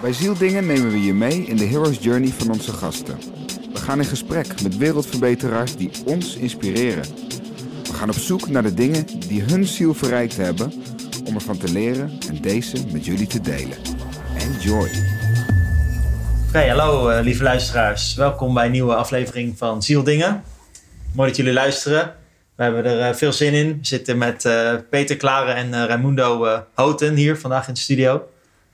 Bij Zieldingen nemen we je mee in de hero's journey van onze gasten. We gaan in gesprek met wereldverbeteraars die ons inspireren. We gaan op zoek naar de dingen die hun ziel verrijkt hebben om ervan te leren en deze met jullie te delen. Enjoy! Oké, hallo uh, lieve luisteraars. Welkom bij een nieuwe aflevering van Zieldingen. Mooi dat jullie luisteren. We hebben er uh, veel zin in. We zitten met uh, Peter Klaren en Raimundo Houten hier vandaag in de studio.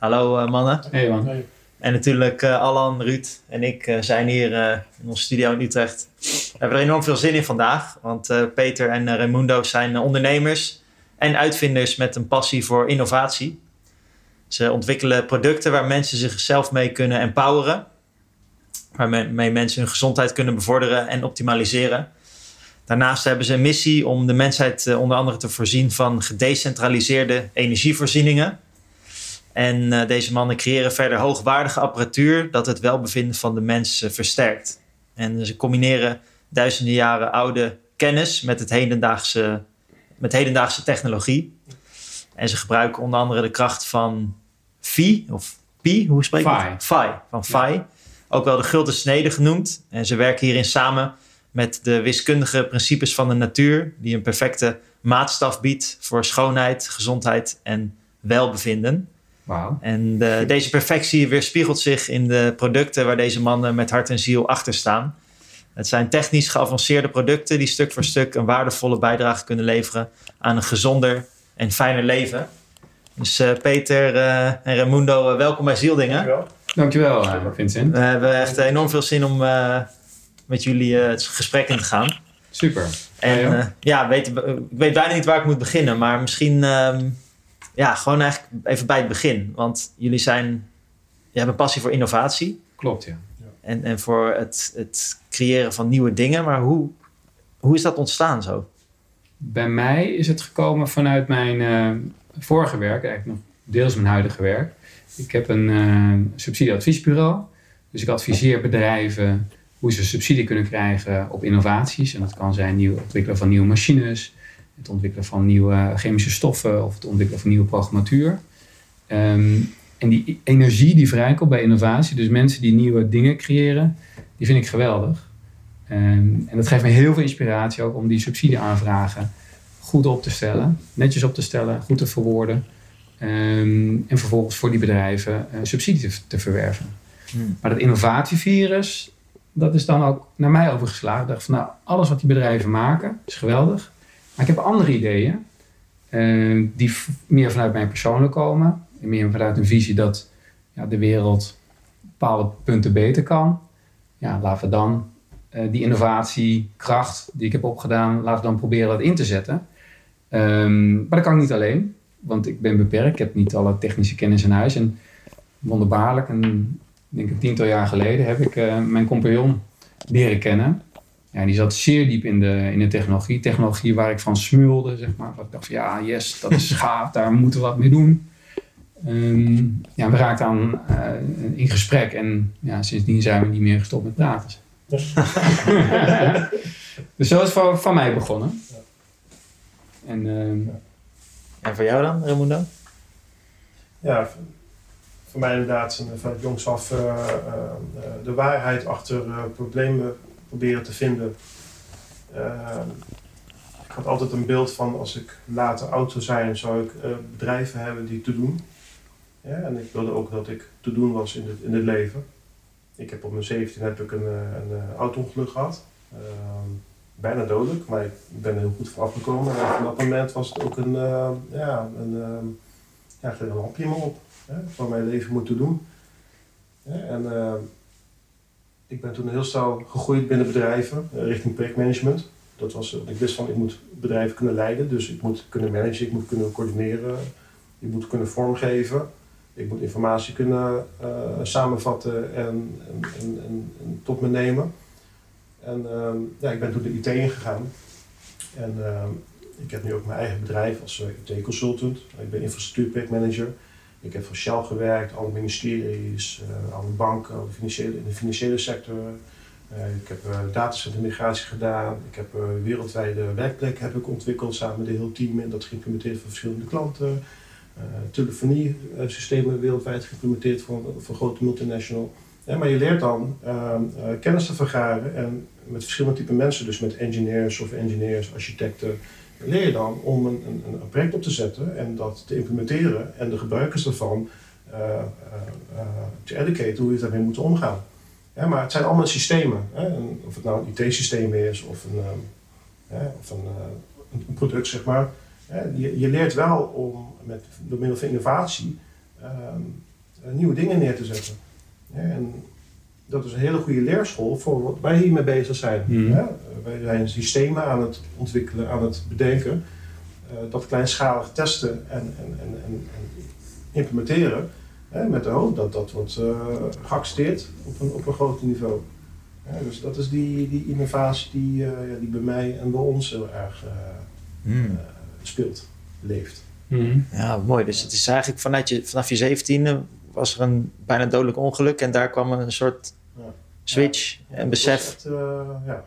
Hallo mannen. Hey man. Hey. En natuurlijk Alan, Ruud en ik zijn hier in onze studio in Utrecht. We hebben er enorm veel zin in vandaag. Want Peter en Raimundo zijn ondernemers en uitvinders met een passie voor innovatie. Ze ontwikkelen producten waar mensen zichzelf mee kunnen empoweren. Waarmee mensen hun gezondheid kunnen bevorderen en optimaliseren. Daarnaast hebben ze een missie om de mensheid eh, onder andere te voorzien van gedecentraliseerde energievoorzieningen. En uh, deze mannen creëren verder hoogwaardige apparatuur dat het welbevinden van de mens uh, versterkt. En ze combineren duizenden jaren oude kennis met, het hedendaagse, met hedendaagse technologie. En ze gebruiken onder andere de kracht van Phi, of Pi, hoe spreek je Phi. Phi, van Phi. Ook wel de gulden snede genoemd. En ze werken hierin samen met de wiskundige principes van de natuur, die een perfecte maatstaf biedt voor schoonheid, gezondheid en welbevinden. Wow. En de, deze perfectie weerspiegelt zich in de producten waar deze mannen met hart en ziel achter staan. Het zijn technisch geavanceerde producten die stuk voor stuk een waardevolle bijdrage kunnen leveren aan een gezonder en fijner leven. Dus uh, Peter uh, en Raimundo, uh, welkom bij Zieldingen. Dankjewel. Dankjewel, Vincent. We hebben echt enorm veel zin om met jullie het gesprek in te gaan. Super. En ja, ja weet, ik weet bijna niet waar ik moet beginnen, maar misschien um, ja, gewoon eigenlijk even bij het begin. Want jullie zijn, je hebben een passie voor innovatie. Klopt, ja. En, en voor het, het creëren van nieuwe dingen. Maar hoe, hoe is dat ontstaan zo? Bij mij is het gekomen vanuit mijn vorige werk, eigenlijk nog deels mijn huidige werk. Ik heb een uh, subsidieadviesbureau. Dus ik adviseer bedrijven hoe ze subsidie kunnen krijgen op innovaties. En dat kan zijn het ontwikkelen van nieuwe machines, het ontwikkelen van nieuwe chemische stoffen of het ontwikkelen van nieuwe programmatuur. Um, en die energie die vrijkomt bij innovatie, dus mensen die nieuwe dingen creëren, die vind ik geweldig. Um, en dat geeft me heel veel inspiratie ook om die subsidieaanvragen goed op te stellen, netjes op te stellen, goed te verwoorden. Um, en vervolgens voor die bedrijven uh, subsidie te, te verwerven. Hmm. Maar dat innovatievirus, dat is dan ook naar mij overgeslagen. Ik dacht van nou, alles wat die bedrijven maken is geweldig. Maar ik heb andere ideeën uh, die meer vanuit mijn persoonlijk komen. En meer vanuit een visie dat ja, de wereld bepaalde punten beter kan. Ja, laten we dan uh, die innovatiekracht die ik heb opgedaan, laten we dan proberen dat in te zetten. Um, maar dat kan ik niet alleen, want ik ben beperkt. Ik heb niet alle technische kennis in huis. En wonderbaarlijk, een, denk een tiental jaar geleden, heb ik uh, mijn compagnon leren kennen. Ja, die zat zeer diep in de, in de technologie. Technologie waar ik van smulde, zeg maar. Waar ik dacht van, ja, yes, dat is gaaf, daar moeten we wat mee doen. Um, ja, we raakten aan uh, in gesprek en ja, sindsdien zijn we niet meer gestopt met praten. dus zo is het van, van mij begonnen. En, uh, en voor jou dan, Raimundo? Ja, voor mij inderdaad van het jongs af uh, uh, de waarheid achter problemen proberen te vinden. ik had altijd een beeld van als ik later oud zou zijn, zou ik bedrijven hebben die te doen. Ja, en ik wilde ook dat ik te doen was in het, in het leven. Ik heb op mijn 17 heb ik een, een, een auto-ongeluk gehad. Ehm, bijna dodelijk, maar ik ben er heel goed voor afgekomen. En op dat moment was het ook een, ja, een, uh, ja, een hapje me op hè, van mijn leven moeten doen. En uh, ik ben toen heel snel gegroeid binnen bedrijven richting projectmanagement. Dat was, ik wist van ik moet bedrijven kunnen leiden, dus ik moet kunnen managen, ik moet kunnen coördineren, ik moet kunnen vormgeven. Ik moet informatie kunnen samenvatten en, en, en, tot me nemen. En uh, ja, ik ben toen de IT ingegaan. En uh, ik heb nu ook mijn eigen bedrijf als eh, IT-consultant. Ik ben infrastructuurprojectmanager. Ik heb voor Shell gewerkt, alle ministeries, uh, alle banken, financiële, in de financiële sector. ik heb datacenter migratie gedaan. Ik heb wereldwijde werkplekken heb ik ontwikkeld samen met een heel team. En dat geïmplementeerd voor verschillende klanten. telefoniesystemen wereldwijd geïmplementeerd voor, voor grote multinational. maar je leert dan kennis te vergaren en met verschillende type mensen, dus met engineers of engineers, architecten, leer je dan om een, een, een, project op te zetten en dat te implementeren en de gebruikers ervan uh, te educaten hoe je daarmee moet omgaan. maar het zijn allemaal systemen. Hè? of het nou een IT-systeem is of een, ehm, of een, een, product, zeg maar. Je, je, leert wel om met, door middel van innovatie ehm, nieuwe dingen neer te zetten. En dat is een hele goede leerschool voor wat wij hiermee bezig zijn. Mm. Wij zijn systemen aan het ontwikkelen, aan het bedenken, uh, dat kleinschalig testen en, en, en, en implementeren, hè, met de hoop dat dat wordt uh, geaccepteerd op een, op een groot niveau. dus dat is die, die innovatie die, uh, die bij mij en bij ons heel erg mm. speelt, leeft. Mm. Ja, mooi. Dus het is eigenlijk vanuit je, vanaf je zeventiende was er een bijna dodelijk ongeluk en daar kwam een soort switch en besef. ja.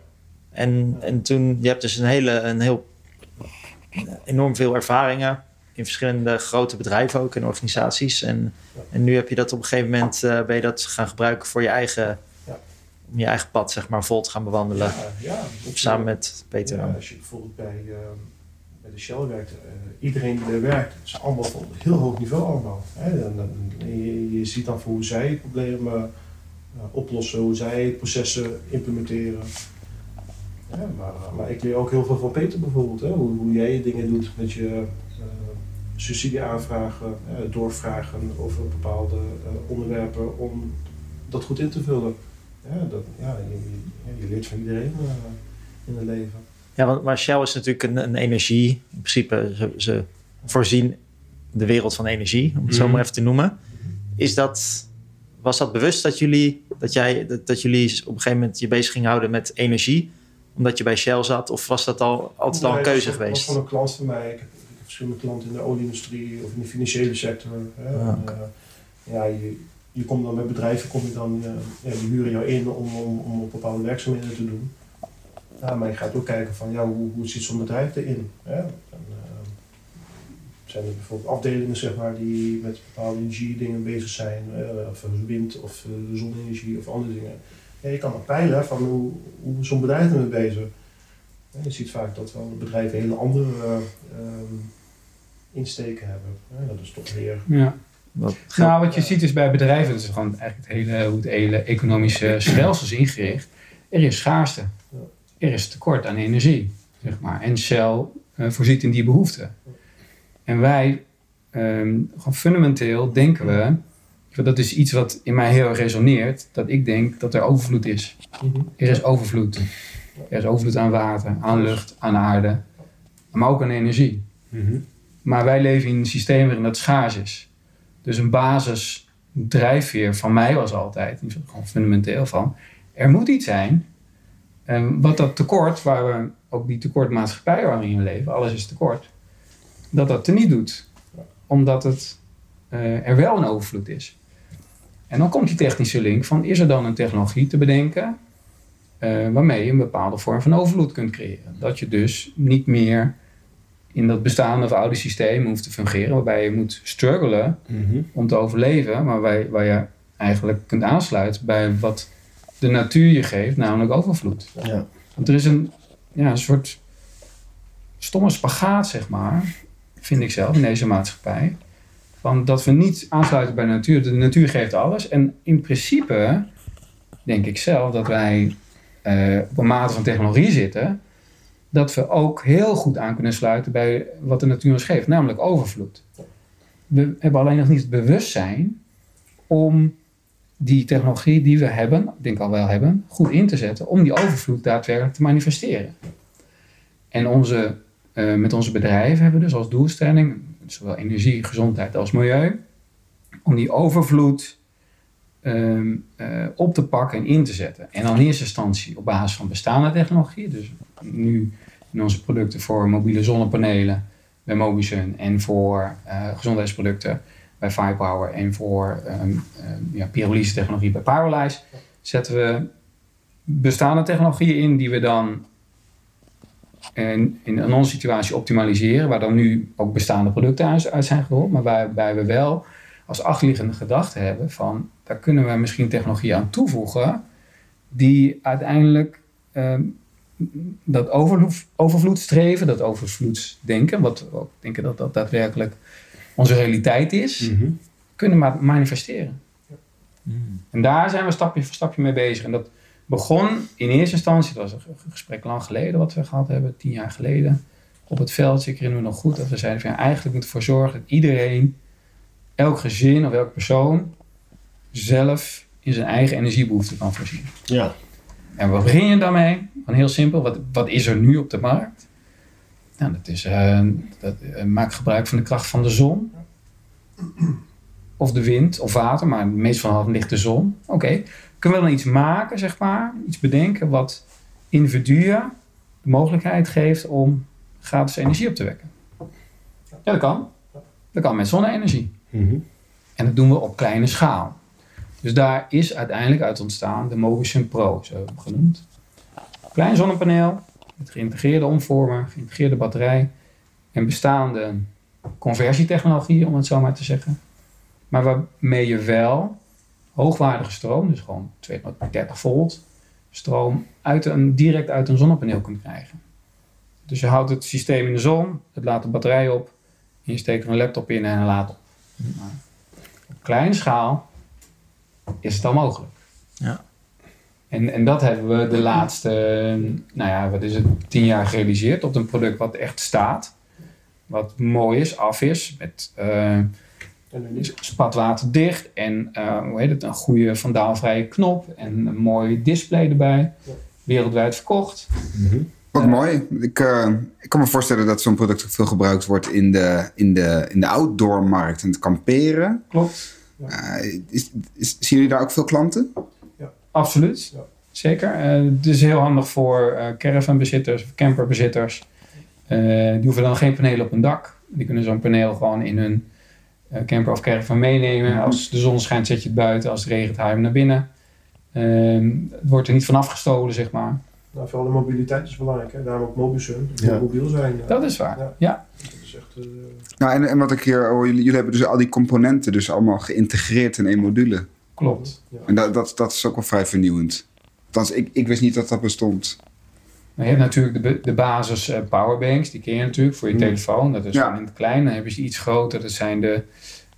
En, en toen, je hebt dus een hele, een heel, enorm veel ervaringen in verschillende grote bedrijven ook en organisaties. En, en nu heb je dat op een gegeven moment, uh, ben je dat gaan gebruiken voor je eigen, om je eigen pad zeg maar vol te gaan bewandelen. Ja, samen met Peter. als je bijvoorbeeld bij, uh, de Shell werkt, uh, iedereen die er werkt, is allemaal op heel hoog niveau allemaal. Hè? Je, ziet dan hoe zij problemen oplossen, hoe zij processen implementeren. Ja, maar, maar ik leer ook heel veel van Peter bijvoorbeeld. Hè? Hoe, hoe jij dingen doet met je subsidieaanvragen, doorvragen over bepaalde onderwerpen om dat goed in te vullen. Dat, ja, je, je leert van iedereen in het leven. Ja, want maar Shell is natuurlijk een, een energie. In principe, ze, ze, voorzien de wereld van energie, om het zo mhm. maar even te noemen. Is dat, was dat bewust dat jullie, dat, jij, dat, dat jullie op een gegeven moment je bezig gingen houden met energie? omdat je bij Shell zat? Of was dat al, altijd al een keuze geweest? Dat was gewoon een klant van mij. Ik heb, verschillende klanten in de olieindustrie of in de financiële sector. Hè. Ah, en, uh, ja, je, je komt dan met bedrijven, kom je dan, uh, ja, die huren jou in om, om, om bepaalde werkzaamheden te doen. Ja, maar je gaat ook kijken van ja, hoe, hoe zit zo'n bedrijf erin? Hè? En, uh, zijn er bijvoorbeeld afdelingen zeg maar, die met bepaalde energiedingen bezig zijn, of wind of zonne-energie of andere dingen je kan ook peilen van hoe, hoe zo'n bedrijf ermee bezig Je ziet vaak dat wel bedrijven hele andere ehm, insteken hebben. dat is toch weer. Ja. Wat nou, wat je ziet is bij bedrijven, dat is gewoon eigenlijk het hele, hoe het hele economische stelsel is ingericht. Er is schaarste. Er is tekort aan energie, zeg maar. En Shell uh, voorziet in die behoefte. En wij, um, gewoon fundamenteel denken we dat is iets wat in mij heel resoneert. Dat ik denk dat er overvloed is. Mhm. Er is overvloed. Er is overvloed aan water, aan lucht, aan aarde. Maar ook aan energie. Mhm. Maar wij leven in een systeem waarin dat schaars is. Dus een basisdrijfveer van mij was altijd, gewoon fundamenteel van, er moet iets zijn. En wat dat tekort, waar we ook die tekortmaatschappij waarin we leven, alles is tekort, dat dat er niet doet. Omdat het uh, er wel een overvloed is. En dan komt die technische link van is er dan een technologie te bedenken uh, waarmee je een bepaalde vorm van overvloed kunt creëren. Dat je dus niet meer in dat bestaande of oude systeem hoeft te fungeren, waarbij je moet struggelen mhm. om te overleven, maar waar, waar je eigenlijk kunt aansluiten bij wat de natuur je geeft, namelijk overvloed. Ja. Want er is een, ja, een soort stomme spagaat, zeg maar, vind ik zelf, in deze maatschappij van dat we niet aansluiten bij de natuur. De natuur geeft alles. En in principe denk ik zelf dat wij uh, op een mate van technologie zitten. Dat we ook heel goed aan kunnen sluiten bij wat de natuur ons geeft, namelijk overvloed. We hebben alleen nog niet het bewustzijn om die technologie die we hebben, ik denk al wel hebben, goed in te zetten om die overvloed daadwerkelijk te manifesteren. En onze, uh, met onze bedrijven hebben we dus als doelstelling, zowel energie, gezondheid als milieu, om die overvloed ehm, eh, op te pakken en in te zetten. En dan in eerste instantie op basis van bestaande technologie, dus nu in onze producten voor mobiele zonnepanelen bij Mobisun en voor uh, gezondheidsproducten bij Firepower en voor um, ja, pyrolyse technologie bij Powerlyze, zetten we bestaande technologieën in die we dan in onze situatie optimaliseren, waar dan nu ook bestaande producten uit zijn gerold, maar waarbij we wel als achterliggende gedachte hebben van daar kunnen we misschien technologie aan toevoegen die uiteindelijk ehm, dat overvloed, overvloedstreven, dat overvloedsdenken, wat we ook denken dat dat daadwerkelijk onze realiteit is, Mhm. kunnen ma- manifesteren. En daar zijn we stapje voor stapje mee bezig. En dat begon in eerste instantie, dat was een ge- gesprek lang geleden wat we gehad hebben, tien jaar geleden, op het veld. Ik herinner me nog goed dat we zeiden van ja, eigenlijk moeten we ervoor zorgen dat iedereen, elk gezin of elk persoon, zelf in zijn eigen energiebehoefte kan voorzien. Ja. En waar begin je dan mee? Van heel simpel, wat, wat is er nu op de markt? Nou, dat is, eh, dat, eh, maak gebruik van de kracht van de zon. Of de wind, of water, maar meestal van ligt de zon. Oké, kunnen we dan iets maken, zeg maar, iets bedenken wat individuen de mogelijkheid geeft om gratis energie op te wekken? Ja, dat kan. Dat kan met zonne-energie. Mhm. En dat doen we op kleine schaal. Dus daar is uiteindelijk uit ontstaan de Motion Pro, zo genoemd. Klein zonnepaneel met geïntegreerde omvormer, geïntegreerde batterij en bestaande conversietechnologie, om het zo maar te zeggen. Maar waarmee je wel hoogwaardige stroom, dus gewoon 230 volt stroom, uit een, direct uit een zonnepaneel kunt krijgen. Dus je houdt het systeem in de zon, het laat de batterij op, en je steekt er een laptop in en hij laat op. Maar op kleine schaal is het al mogelijk. Ja. En, en dat hebben we de laatste, nou ja, wat is het, tien jaar gerealiseerd op een product wat echt staat. Wat mooi is, af is, met eh, nu niet. spatwaterdicht en eh, hoe heet het, een goede vandaalvrije knop en een mooi display erbij. Wereldwijd verkocht. Mhm. Wat Ja. mooi. Ik, eh, ik kan me voorstellen dat zo'n product ook veel gebruikt wordt in de, in de, in de outdoor-markt en het kamperen. Klopt. Eh, is, is, zien jullie daar ook veel klanten? Absoluut. Ja. Zeker. Eh, het is heel handig voor eh caravanbezitters of camperbezitters. Eh, die hoeven dan geen panelen op hun dak. Die kunnen zo'n paneel gewoon in hun eh, camper of caravan meenemen. Als de zon schijnt, zet je het buiten. Als het regent, haal je hem naar binnen. Ehm, het wordt er niet van afgestolen, zeg maar. Nou, vooral de mobiliteit is belangrijk. Hè? Daarom ook Mobisun. Dat Ja. moet mobiel zijn. Dat is waar. Ja. Ja, Dat is echt... eh, Nou, en, en wat ik hier hoor, jullie, jullie hebben dus al die componenten dus allemaal geïntegreerd in één module. Klopt. Ja. En dat, dat, dat is ook wel vrij vernieuwend. Althans, ik, ik wist niet dat dat bestond. Maar je hebt natuurlijk de, de basis eh, powerbanks. Die ken je natuurlijk voor je Hmm. telefoon. Dat is Ja. in het klein. Dan hebben ze iets groter. Dat zijn de,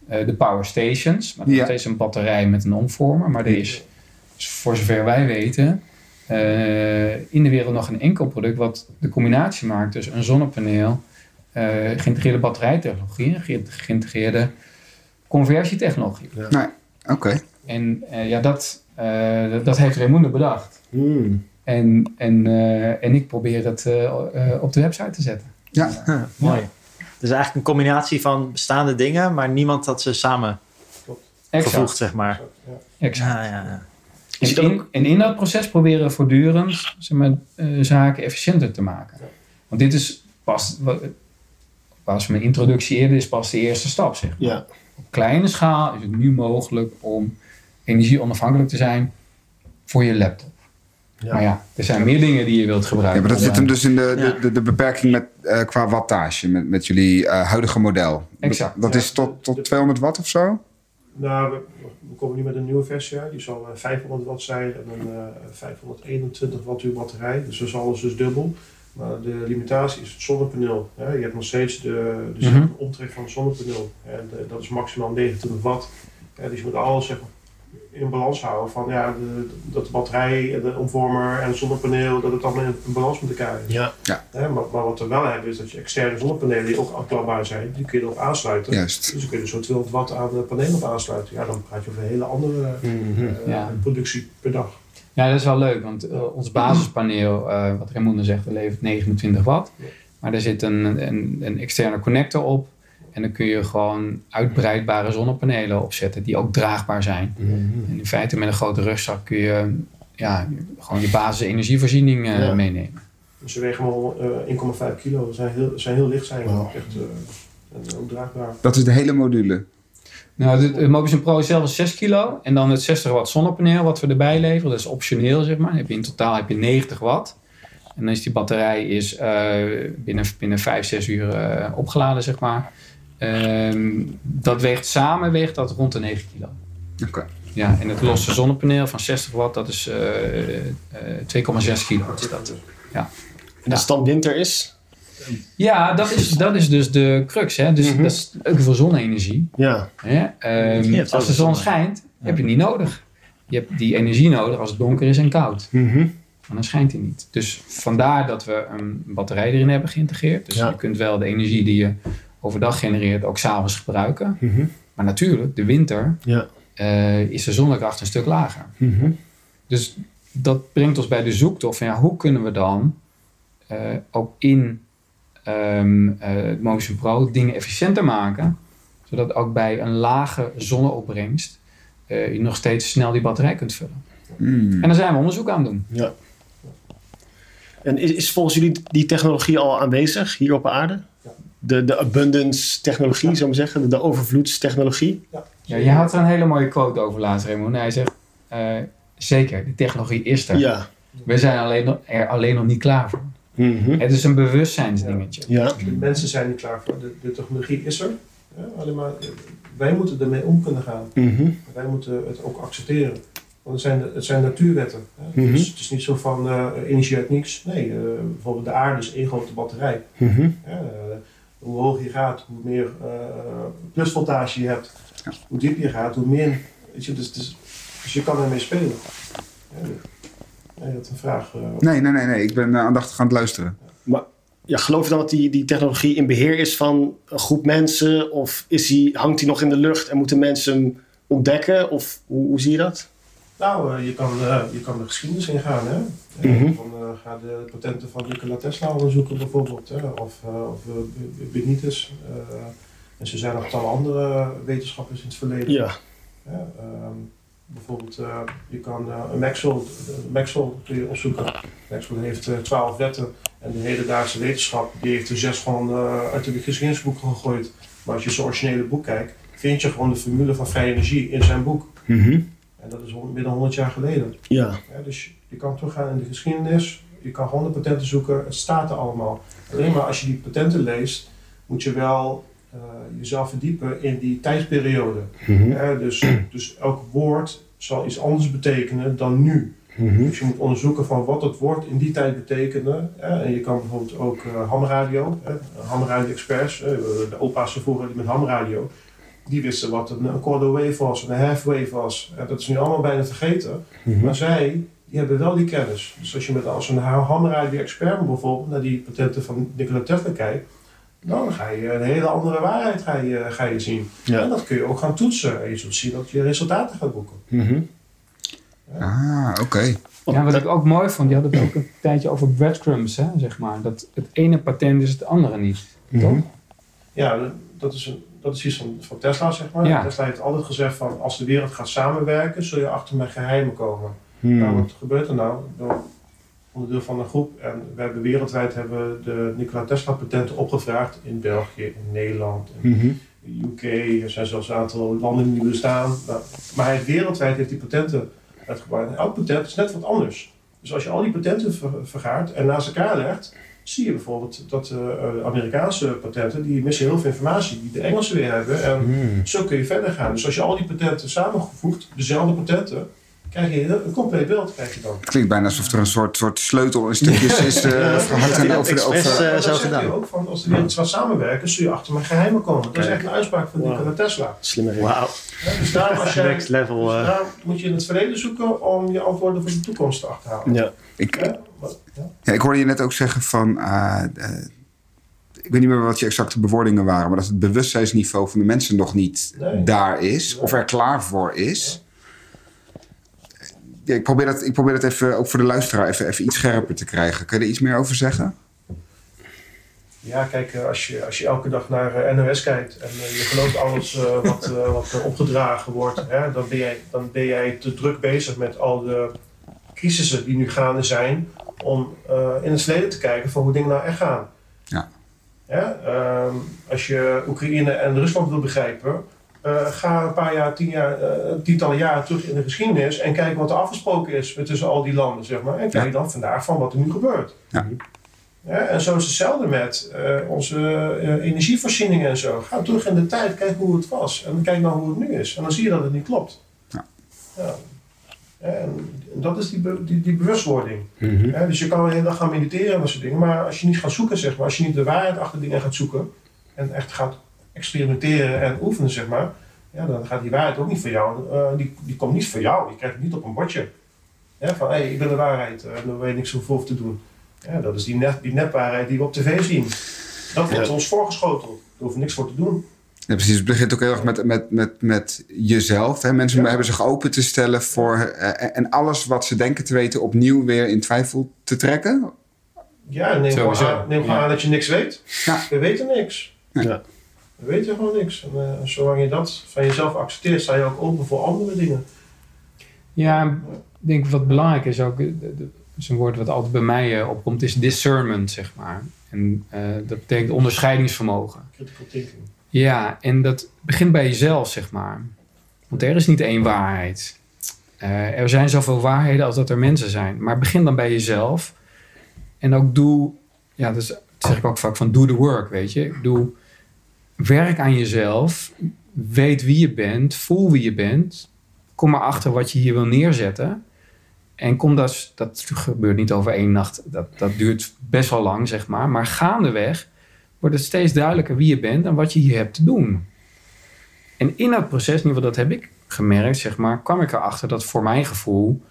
eh, de power stations. Maar dat Ja. is steeds een batterij met een omvormer. Maar er is, voor zover wij weten, eh, in de wereld nog een enkel product wat de combinatie maakt tussen een zonnepaneel, eh, geïntegreerde batterijtechnologie en ge- geïntegreerde conversietechnologie. Oké. En eh, ja, dat, eh, dat, dat heeft Raimundo bedacht. Hmm. En, en, eh, en ik probeer het eh, eh, op de website te zetten. Ja. Ja, mooi. Dus eigenlijk een combinatie van bestaande dingen, maar niemand had ze samen gevoegd, zeg maar. ja. Exact. Ja, ja, ja. En, in, en in dat proces proberen we voortdurend zeg maar, zaken efficiënter te maken. Want dit is pas, was mijn introductie eerder, is pas de eerste stap. Zeg maar. Ja. Op kleine schaal is het nu mogelijk om energie onafhankelijk te zijn voor je laptop. Ja. Maar ja, er zijn meer dingen die je wilt Ja, gebruiken. maar dat zit hem dus in de, Ja. de, de, de beperking met, eh, qua wattage met, met jullie eh, huidige model. Exact. Dat Ja. is tot, tot 200 watt of zo? Nou, we, we komen nu met een nieuwe versie uit. Die zal eh, 500 watt zijn en een eh, 521 wattuur batterij. Dus dat is alles dus dubbel. Maar de limitatie is het zonnepaneel. Hè. Je hebt nog steeds de, de Mhm. omtrek van het zonnepaneel. En eh, dat is maximaal 29 watt. Ja, dus je moet alles zeg maar, in balans houden. Van, ja, de, dat de batterij, en de omvormer en het zonnepaneel, dat het allemaal in, in balans moet krijgen. Ja. Hè, maar, maar wat we wel hebben is dat je externe zonnepanelen die ook afklapbaar zijn, die kun je erop aansluiten. Juist. Dus dan kun je er zo 200 watt aan de paneel op aansluiten. Ja, dan praat je over een hele andere Mhm. eh, Ja. productie per dag. Ja, dat is wel leuk, want eh, ons basispaneel, eh, wat Raimundo zegt, dat levert 29 watt. Ja. Maar er zit een, een, een externe connector op. En dan kun je gewoon uitbreidbare zonnepanelen opzetten die ook draagbaar zijn. Mhm. En in feite met een grote rugzak kun je ja, gewoon je basis energievoorziening eh, Ja. meenemen. Dus ze wegen wel eh 1,5 kilo. Ze zijn heel, zijn heel licht zijn. Wow. Echt, eh, en ook draagbaar. Dat is de hele module. Nou, de, de Mobisun Pro is zelf is 6 kilo. En dan het 60 watt zonnepaneel wat we erbij leveren. Dat is optioneel, zeg maar. Heb je in totaal heb je 90 watt. En dan is die batterij is, eh, binnen, binnen 5, 6 uur eh, opgeladen, zeg maar. Ehm, dat weegt samen weegt dat rond de 9 kilo. Oké. Ja, en het losse zonnepaneel van 60 watt, dat is eh, eh, 2,6 kilo. Is dat. En de stand winter is? Ja, dat is, dat is dus de crux. Hè? Dus Mhm. dat is ook veel zonne-energie. Ja. Hè? Ehm, als de zon schijnt, heb je het niet nodig. Je hebt die energie nodig als het donker is en koud. Mhm. Maar dan schijnt hij niet. Dus vandaar dat we een batterij erin hebben geïntegreerd. Dus Ja. je kunt wel de energie die je overdag genereert ook s'avonds gebruiken. Mhm. Maar natuurlijk, de winter Ja. eh, is de zonnekracht een stuk lager. Mhm. Dus dat brengt ons bij de zoektocht van ja, hoe kunnen we dan eh, ook in ehm eh, Motion Pro dingen efficiënter maken, zodat ook bij een lage zonneopbrengst eh, je nog steeds snel die batterij kunt vullen. Hmm. En daar zijn we onderzoek aan doen. Ja. En is, is volgens jullie die technologie al aanwezig hier op aarde? De, de abundance technologie, zou ik zeggen, de, de overvloedstechnologie. Ja, je had er een hele mooie quote over laatst, Raymond. Hij zegt, eh, zeker, die technologie is er. Ja. We zijn alleen nog, er alleen nog niet klaar voor. Mhm. Het is een bewustzijnsdingetje. Ja. De mensen zijn niet klaar voor. De, de technologie is er. Ja, alleen maar, eh, wij moeten ermee om kunnen gaan. Mhm. Wij moeten het ook accepteren. Want het zijn, het zijn natuurwetten. Hè. Mhm. dus het is niet zo van eh, energie uit niks. Nee, eh, bijvoorbeeld de aarde is één grote batterij. Mhm. Ja, hoe hoger je gaat, hoe meer eh, plusvoltage je hebt. Ja. Hoe dieper je gaat, hoe meer. Weet je, dus, dus, dus je kan ermee spelen. Ja, nee, dat is een vraag. eh, Nee, nee, nee, nee. Ik ben eh, aandachtig aan het luisteren. Ja, geloof je dan dat die, die technologie in beheer is van een groep mensen? Of is die, hangt die nog in de lucht en moeten mensen hem ontdekken? Of hoe, hoe zie je dat? Nou, eh, je, kan, eh, je kan de geschiedenis ingaan. Hè? Mhm. Eh, van, eh, ga de patenten van Nikola Tesla onderzoeken bijvoorbeeld. Hè? Of, uh, of Benitez. en zo zijn nog tal andere wetenschappers in het verleden. Ja. Ehm, bijvoorbeeld, je kan een Maxwell, uh, Maxwell kun je opzoeken. Maxwell heeft twaalf wetten. En de hedendaagse wetenschap die heeft er zes van uit de geschiedenisboeken gegooid. Maar als je zijn originele boek kijkt, vind je gewoon de formule van vrije energie in zijn boek. Mhm. En dat is meer dan 100 jaar geleden. Ja. Ja, dus je kan teruggaan in de geschiedenis. Je kan gewoon de patenten zoeken. Het staat er allemaal. Alleen maar als je die patenten leest, moet je wel eh, jezelf verdiepen in die tijdsperiode. Ja, dus, dus elk woord zal iets anders betekenen dan nu. Mhm. Dus je moet onderzoeken van wat het woord in die tijd betekende. Ja, en je kan bijvoorbeeld ook eh, hamradio, hè, hamradio-experts, eh, de opa's vroeger die met hamradio, die wisten wat een, een quarter wave was, een half wave was. En dat is nu allemaal bijna vergeten. Mhm. Maar zij, die hebben wel die kennis. Dus als je met als een hamradio-expert bijvoorbeeld naar die patenten van Nikola Tesla kijkt, dan ga je een hele andere waarheid ga je, ga je zien. Ja. En dat kun je ook gaan toetsen. En je zult zien dat je resultaten gaat boeken. Mhm. Ah, oké. Ja, wat ik ook mooi vond, die had het ook een tijdje over breadcrumbs, hè, zeg maar. Dat het ene patent is het andere niet. Mhm. Toch? Ja, dat is, een, dat is iets van, van Tesla, zeg maar. Ja. Tesla heeft altijd gezegd van als de wereld gaat samenwerken, zul je achter mijn geheimen komen. Mhm. Nou, wat gebeurt er nou? Wel, onderdeel van een groep. En we hebben wereldwijd hebben de Nikola Tesla patenten opgevraagd in België, in Nederland, in Mhm. UK. Er zijn zelfs een aantal landen die bestaan. Nou, maar hij heeft wereldwijd heeft die patenten uitgebracht. En elk patent is net wat anders. Dus als je al die patenten ver- vergaart en naast elkaar legt, zie je bijvoorbeeld dat de eh, Amerikaanse patenten, die missen heel veel informatie die de Engelsen weer hebben. En Mhm. zo kun je verder gaan. Dus als je al die patenten samengevoegd, dezelfde patenten, krijg je een compleet beeld. Krijg je dan. Het klinkt bijna alsof er een soort, soort sleutel in stukjes is uh, Ja, verhard en ja, over de... Over, eh, zo gedaan. je ook van, als de wereld gaat samenwerken, zul je achter mijn geheimen komen. Dat is echt een uitspraak van Wow. Nikola Tesla. Slimme. Wauw, Ja, dus daarom als jij, next level. dus eh. daarom moet je in het verleden zoeken om je antwoorden voor de toekomst te achterhalen. Ja. ik, Ja, wat- ja. ja, ik hoorde je net ook zeggen van... eh, eh, ik weet niet meer wat je exacte bewoordingen waren... maar dat het bewustzijnsniveau van de mensen nog niet Nee. daar is... of er klaar voor is. Ja, ik, probeer dat, ik probeer dat even, ook voor de luisteraar even, even iets scherper te krijgen. Kun je er iets meer over zeggen? Ja, kijk, eh, als je, als je elke dag naar NOS kijkt en je gelooft alles wat, wat er opgedragen wordt, hè, dan, ben jij, dan ben jij te druk bezig met al de crisissen die nu gaande zijn, om eh, in het verleden te kijken van hoe dingen nou echt gaan. Ja. Ja, ehm, als je Oekraïne en Rusland wil begrijpen, eh, ga een paar jaar, tien jaar, eh, tientallen jaren terug in de geschiedenis en kijk wat er afgesproken is tussen al die landen, zeg maar. En kijk Ja. dan vandaag van wat er nu gebeurt. Ja. Ja, en zo is hetzelfde met onze eh, energievoorziening en zo. Ga terug in de tijd, kijk hoe het was. En kijk dan hoe het nu is. En dan zie je dat het niet klopt. Ja. En dat is die, be- die, die bewustwording. Mhm. Dus je kan de hele dag gaan mediteren en dat soort dingen. Maar als je niet gaat zoeken, zeg maar, als je niet de waarheid achter dingen gaat zoeken. En echt gaat experimenteren en oefenen, zeg maar. Ja, dan gaat die waarheid ook niet voor jou. eh, die, die komt niet voor jou. Je krijgt het niet op een bordje. Ja, van hé, hey, ik ben de waarheid. eh, daar weet ik niks voor te doen. Ja, dat is die, net, die nepwaarheid die we op tv zien. Dat wordt Ja. ons voorgeschoteld. Daar hoef niks voor te doen. Ja, precies. Het begint ook heel erg met, met, met, met jezelf. Hè? Mensen Ja. hebben zich open te stellen voor... eh, en alles wat ze denken te weten opnieuw weer in twijfel te trekken. Ja, neem gewoon aan, neem gewoon ja. aan dat je niks weet. Ja. We weten niks. Ja. We weten gewoon niks. En eh, zolang je dat van jezelf accepteert, sta je ook open voor andere dingen. Ja, ik denk wat belangrijk is ook, eh, is een woord wat altijd bij mij eh, opkomt, is discernment, zeg maar. En eh, dat betekent onderscheidingsvermogen. Critical thinking. Ja, en dat begint bij jezelf, zeg maar. Want er is niet één waarheid. Eh, er zijn zoveel waarheden als dat er mensen zijn. Maar begin dan bij jezelf. En ook doe, ja, dat, zeg ik ook vaak van, do the work, weet je. Doe, werk aan jezelf. Weet wie je bent. Voel wie je bent. Kom erachter wat je hier wil neerzetten. En kom dat, dat gebeurt niet over één nacht. Dat, dat duurt best wel lang, zeg maar. Maar gaandeweg wordt het steeds duidelijker wie je bent en wat je hier hebt te doen. En in dat proces, in ieder geval dat heb ik gemerkt, zeg maar, kwam ik erachter dat voor mijn gevoel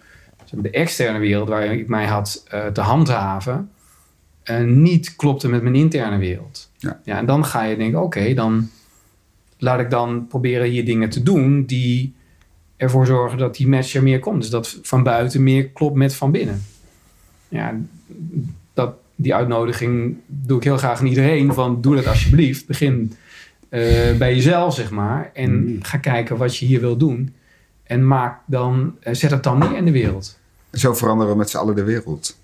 de externe wereld waar ik mij had eh, te handhaven, eh, niet klopte met mijn interne wereld. Ja. en dan ga je denken, oké, dan laat ik dan proberen hier dingen te doen die ervoor zorgen dat die match er meer komt. Dus dat van buiten meer klopt met van binnen. Ja, dat, die uitnodiging doe ik heel graag aan iedereen. Van doe dat alsjeblieft. Begin eh, bij jezelf, zeg maar. En Mm. ga kijken wat je hier wil doen. En maak dan, eh, zet het dan neer in de wereld. Zo veranderen we met z'n allen de wereld.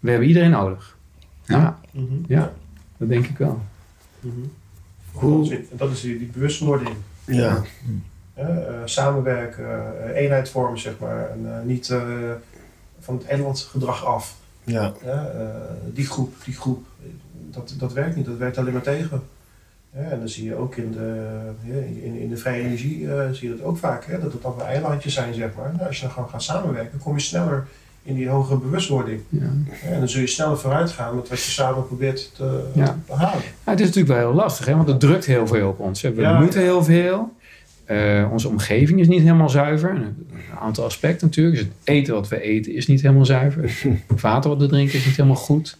We hebben iedereen nodig. Ja. Ja, Mhm. Ja. dat denk ik wel. Mhm. Hoe- Dat is, en dat is die, die bewustwording. Ja. eh, samenwerken, eenheid vormen, zeg maar. En niet eh, van het eilandgedrag af. Ja. Ja, eh, die groep, die groep, dat, dat werkt niet, dat werkt alleen maar tegen. Ja, en dan zie je ook in de, in, in de vrije energie eh, zie je dat ook vaak, hè, dat het dan weer eilandjes zijn, zeg maar. Nou, als je dan gewoon gaat samenwerken, kom je sneller in die hogere bewustwording. Ja. Ja, en dan zul je sneller vooruit gaan met wat je samen probeert te Ja. behalen. Ja, het is natuurlijk wel heel lastig, hè? want het drukt heel veel op ons. hè. We Ja. moeten heel veel. Eh, onze omgeving is niet helemaal zuiver. Een aantal aspecten natuurlijk. Dus het eten wat we eten is niet helemaal zuiver. Het water wat we drinken is niet helemaal goed.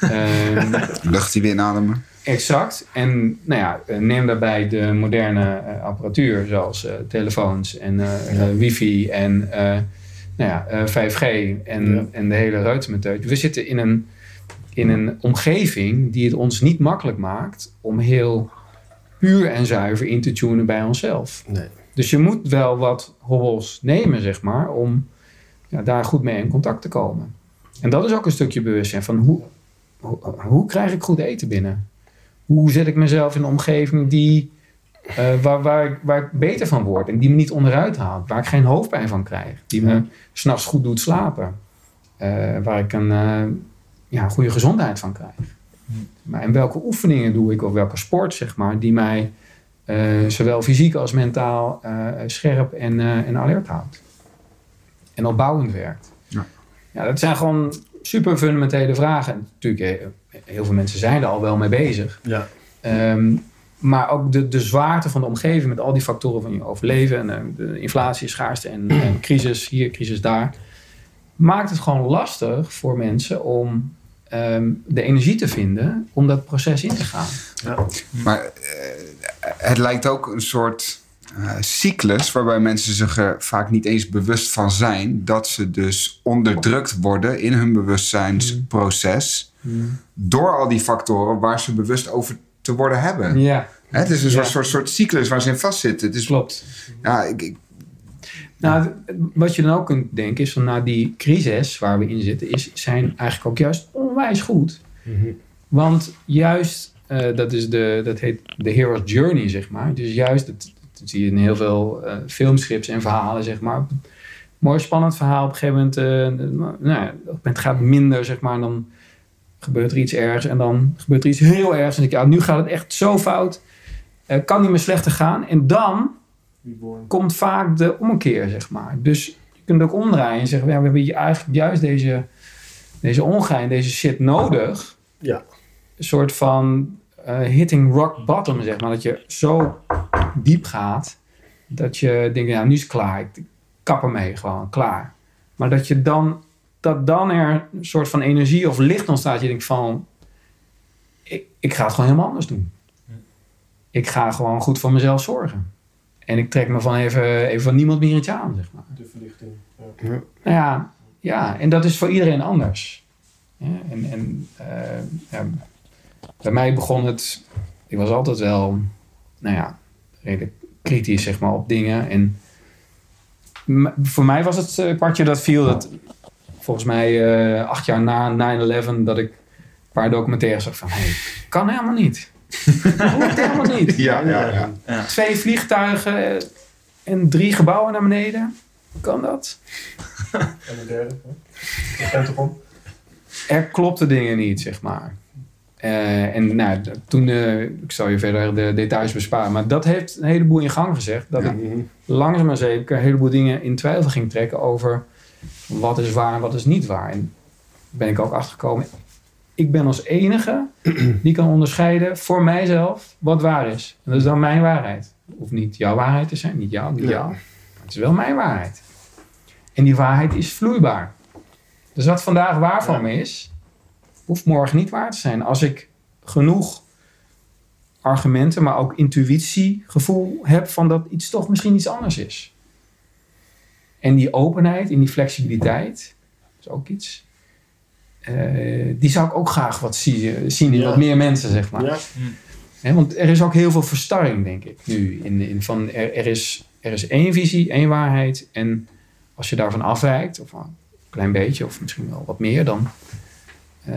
Ehm, Lucht die we inademen. exact. En nou ja, eh, neem daarbij de moderne eh, apparatuur zoals telefoons en wifi en nou ja, eh, 5G en, Ja. en de hele reutemeteut. We zitten in een, in een omgeving die het ons niet makkelijk maakt om heel puur en zuiver in te tunen bij onszelf. Nee. Dus je moet wel wat hobbels nemen, zeg maar, om ja, daar goed mee in contact te komen. En dat is ook een stukje bewustzijn van hoe, hoe, hoe krijg ik goed eten binnen? Hoe zet ik mezelf in een omgeving die, eh, waar, waar, ik, waar ik beter van word en die me niet onderuit haalt, waar ik geen hoofdpijn van krijg, die me s'nachts goed doet slapen, eh, waar ik een eh, ja, goede gezondheid van krijg. Maar en welke oefeningen doe ik of welke sport, zeg maar, die mij eh, zowel fysiek als mentaal eh, scherp en, eh, en alert houdt. En opbouwend werkt. Ja. ja, dat zijn gewoon super fundamentele vragen. En natuurlijk, heel veel mensen zijn er al wel mee bezig. Ja. Ehm, maar ook de, de zwaarte van de omgeving met al die factoren van je overleven. En de inflatie, schaarste en, en crisis hier, crisis daar. Maakt het gewoon lastig voor mensen om ehm, de energie te vinden om dat proces in te gaan. Maar eh, het lijkt ook een soort eh, cyclus waarbij mensen zich er vaak niet eens bewust van zijn dat ze dus onderdrukt worden in hun bewustzijnsproces door al die factoren waar ze bewust over te worden hebben. Ja, Hè, Het is een Ja. soort, soort, soort cyclus waar ze in vastzitten. Het is, klopt. ja, ik, ik- Nou, wat je dan ook kunt denken is van nou die crisis waar we in zitten, is, zijn eigenlijk ook juist onwijs goed. Want juist, eh, dat, is de, dat heet de hero's journey, zeg maar. Dus juist het, Dat zie je in heel veel uh, filmscripts en verhalen, zeg maar. Mooi spannend verhaal. Op een gegeven moment, uh, nou, op een moment gaat het minder, zeg maar. En dan gebeurt er iets ergs. En dan gebeurt er iets heel ergs. En ik ja, nu gaat het echt zo fout. Kan niet meer slechter gaan. En dan komt vaak de omkeer, zeg maar. Dus je kunt ook omdraaien en zeggen: ja, we hebben eigenlijk juist deze, deze ongein, deze shit nodig. Ja. Een soort van uh, hitting rock bottom, zeg maar. Dat je zo diep gaat dat je denkt: ja, nu is het klaar. Ik kap ermee, gewoon klaar. Maar dat je dan, dat dan er een soort van energie of licht ontstaat. Je denkt van: ik, ik ga het gewoon helemaal anders doen. Ik ga gewoon goed voor mezelf zorgen. En ik trek me van even, even van niemand meer iets aan, zeg maar. De verlichting. Ja. Nou ja, ja, en dat is voor iedereen anders. Ja, en en uh, ja, bij mij begon het... Ik was altijd wel, nou ja, redelijk kritisch, zeg maar, op dingen. En voor mij was het uh, kwartje dat viel dat... Volgens mij uh, acht jaar na 9-11 dat ik een paar documentaires zag van... Hé, hey, kan helemaal niet. Dat hoort helemaal niet. Ja, ja, ja. Twee vliegtuigen en drie gebouwen naar beneden. Hoe kan dat? En de derde, de. Er klopte dingen niet, zeg maar. Uh, en nou, toen, uh, ik zal je verder de details besparen, maar dat heeft een heleboel in gang gezegd. Dat ja. ik langzaam maar zeker een heleboel dingen in twijfel ging trekken over wat is waar en wat is niet waar. En ben ik ook achtergekomen, ik ben als enige die kan onderscheiden voor mijzelf wat waar is. En dat is dan mijn waarheid. Of niet jouw waarheid te zijn, niet jouw, niet ja. jou. Maar het is wel mijn waarheid. En die waarheid is vloeibaar. Dus wat vandaag waar van me is, hoeft morgen niet waar te zijn. Als ik genoeg argumenten, maar ook intuïtie, gevoel heb van dat iets toch misschien iets anders is. En die openheid en die flexibiliteit, is ook iets. Uh, die zou ik ook graag wat zien, zien in ja. wat meer mensen, zeg maar. Ja. He, want er is ook heel veel verstarring, denk ik, nu. In, in van er, er, is, er is één visie, één waarheid. En als je daarvan afwijkt, of een klein beetje, of misschien wel wat meer, dan, uh,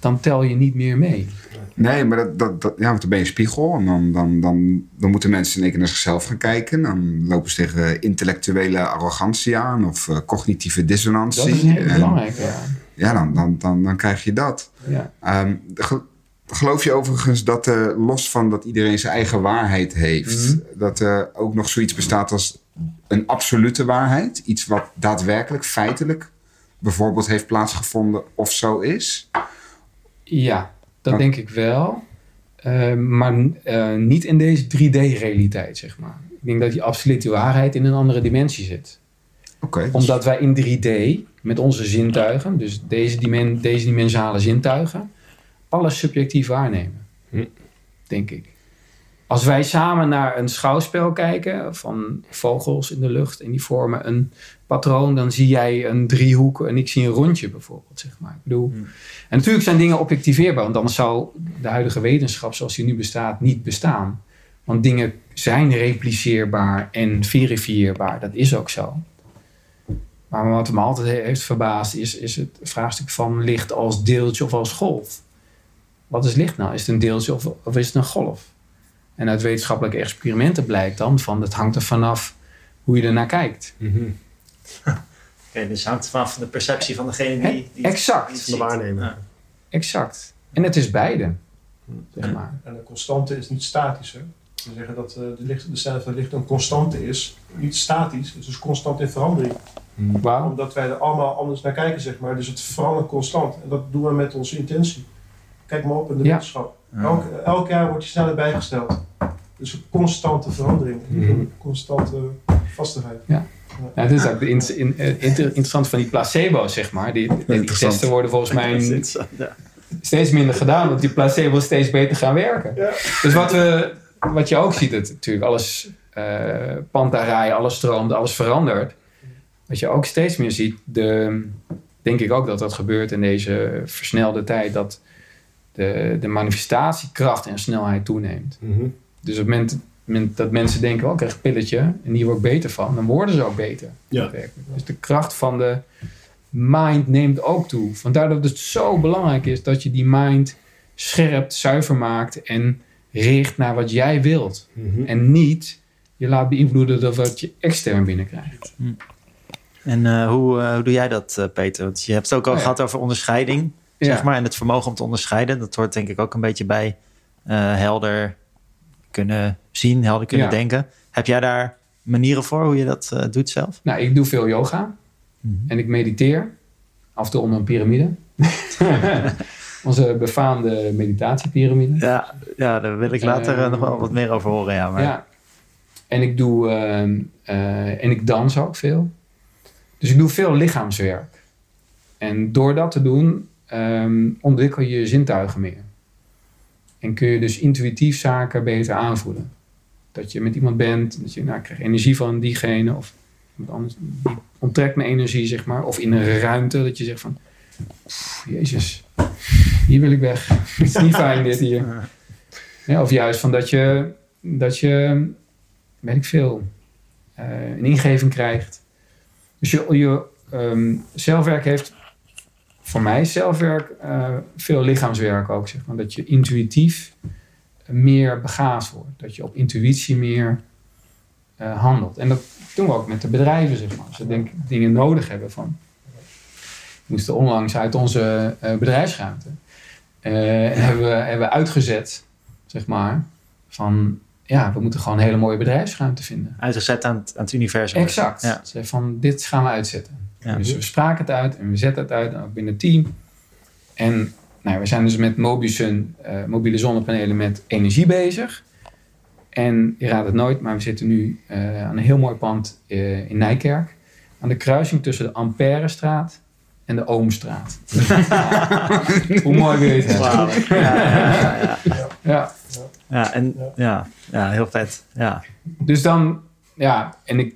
dan tel je niet meer mee. Nee, maar dat, dat, dat, ja, want dan ben je een spiegel. En dan, dan, dan, dan moeten mensen in één keer naar zichzelf gaan kijken. Dan lopen ze tegen intellectuele arrogantie aan of uh, cognitieve dissonantie. Dat is heel en, belangrijk, ja. Ja, dan, dan, dan, dan krijg je dat. Ja. Um, geloof je overigens dat uh, los van dat iedereen zijn eigen waarheid heeft, Mhm. mm -hmm. dat er ook nog zoiets bestaat als een absolute waarheid? Iets wat daadwerkelijk, feitelijk bijvoorbeeld heeft plaatsgevonden of zo is? Ja, dat denk ik wel. Uh, maar uh, niet in deze 3D-realiteit, zeg maar. Ik denk dat die absolute waarheid in een andere dimensie zit. Okay, dus... Omdat wij in 3D met onze zintuigen, dus deze, dimen deze dimensale zintuigen, alles subjectief waarnemen. Hm. Denk ik. Als wij samen naar een schouwspel kijken van vogels in de lucht en die vormen een patroon, dan zie jij een driehoek en ik zie een rondje bijvoorbeeld. Zeg maar. Ik bedoel, Hm. En natuurlijk zijn dingen objectiveerbaar, want anders zou de huidige wetenschap zoals die nu bestaat niet bestaan. Want dingen zijn repliceerbaar en verifieerbaar, dat is ook zo. Maar wat me altijd heeft verbaasd is, is het vraagstuk van licht als deeltje of als golf. Wat is licht nou? Is het een deeltje of, of is het een golf? En uit wetenschappelijke experimenten blijkt dan van het hangt er vanaf hoe je ernaar kijkt. Mm -hmm. Oké, okay, dus hangt vanaf de perceptie van degene die, die exact. Die de. Ja. Exact. En het is beide. Zeg maar. En een constante is niet statisch. Hè? We zeggen dat uh, de, licht, de van licht een constante is, niet statisch, het is dus constant in verandering. Wow. Omdat wij er allemaal anders naar kijken, zeg maar. Dus het verandert constant. En dat doen we met onze intentie. Kijk maar op in de Ja. wetenschap. Elk, elk jaar wordt je sneller bijgesteld. Dus een constante verandering. Niet een constante vastigheid. Ja, dat is ook de in, in, in, interessant van die placebo's, zeg maar. Die, die testen worden volgens mij Ja. steeds minder gedaan, omdat die placebo's steeds beter gaan werken. Ja. Dus wat, we, wat je ook ziet, het, natuurlijk, alles uh, pantarij, alles stroomt, alles verandert. Wat je ook steeds meer ziet, de, denk ik ook dat dat gebeurt in deze versnelde tijd, dat de, de manifestatiekracht en snelheid toeneemt. Mm -hmm. Dus op het moment, moment, dat mensen denken, oh, ik krijg een pilletje en hier word ik beter van, dan worden ze ook beter. Ja. Dus de kracht van de mind neemt ook toe. Vandaar dat het zo belangrijk is dat je die mind scherp, zuiver maakt en richt naar wat jij wilt. Mm -hmm. En niet je laat beïnvloeden door wat je extern binnenkrijgt. En eh, hoe, eh, hoe doe jij dat, eh, Peter? Want je hebt het ook al Oh ja. gehad over onderscheiding, zeg maar. En het vermogen om te onderscheiden. Dat hoort denk ik ook een beetje bij helder kunnen zien, helder kunnen Ja. denken. Heb jij daar manieren voor hoe je dat doet zelf? Nou, ik doe veel yoga en ik mediteer. Af en toe onder een piramide. Onze befaamde meditatiepyramide. Ja, ja daar wil ik later nog wel wat meer over horen. Ja, maar Ja. En ik doe ehm, eh, en ik dans ook veel. Dus ik doe veel lichaamswerk. En door dat te doen, ehm, ontwikkel je je zintuigen meer. En kun je dus intuïtief zaken beter aanvoelen. Dat je met iemand bent, dat je nou, krijg energie van diegene of iemand anders die onttrekt me energie, zeg maar. Of in een ruimte dat je zegt van, "Pff, jezus, hier wil ik weg. Het is niet fijn dit hier. Ja, of juist van dat je, dat je, weet ik veel, eh, een ingeving krijgt. Dus je, je ehm, zelfwerk heeft voor mij zelfwerk eh, veel lichaamswerk ook. Zeg maar. Dat je intuïtief meer begaafd wordt. Dat je op intuïtie meer eh, handelt. En dat doen we ook met de bedrijven, zeg maar. Ze denk, dingen nodig hebben van... We moesten onlangs uit onze eh, bedrijfsruimte. en hebben we, hebben uitgezet, zeg maar, van... Ja, we moeten gewoon een hele mooie bedrijfsruimte vinden. uitgezet aan het, aan het universum. Exact. Ja. Ze van dit gaan we uitzetten. Ja. Dus we spraken het uit en we zetten het uit, ook binnen het team. En nou, we zijn dus met Mobisun, eh, mobiele zonnepanelen met energie bezig. En je raadt het nooit, maar we zitten nu eh, aan een heel mooi pand eh, in Nijkerk. Aan de kruising tussen de Amperestraat en de Oomstraat. Hoe mooi wil je het hebben? Ja, ja, ja, ja. Ja. ja, en ja, ja, heel vet. Ja. Dus dan, ja, en ik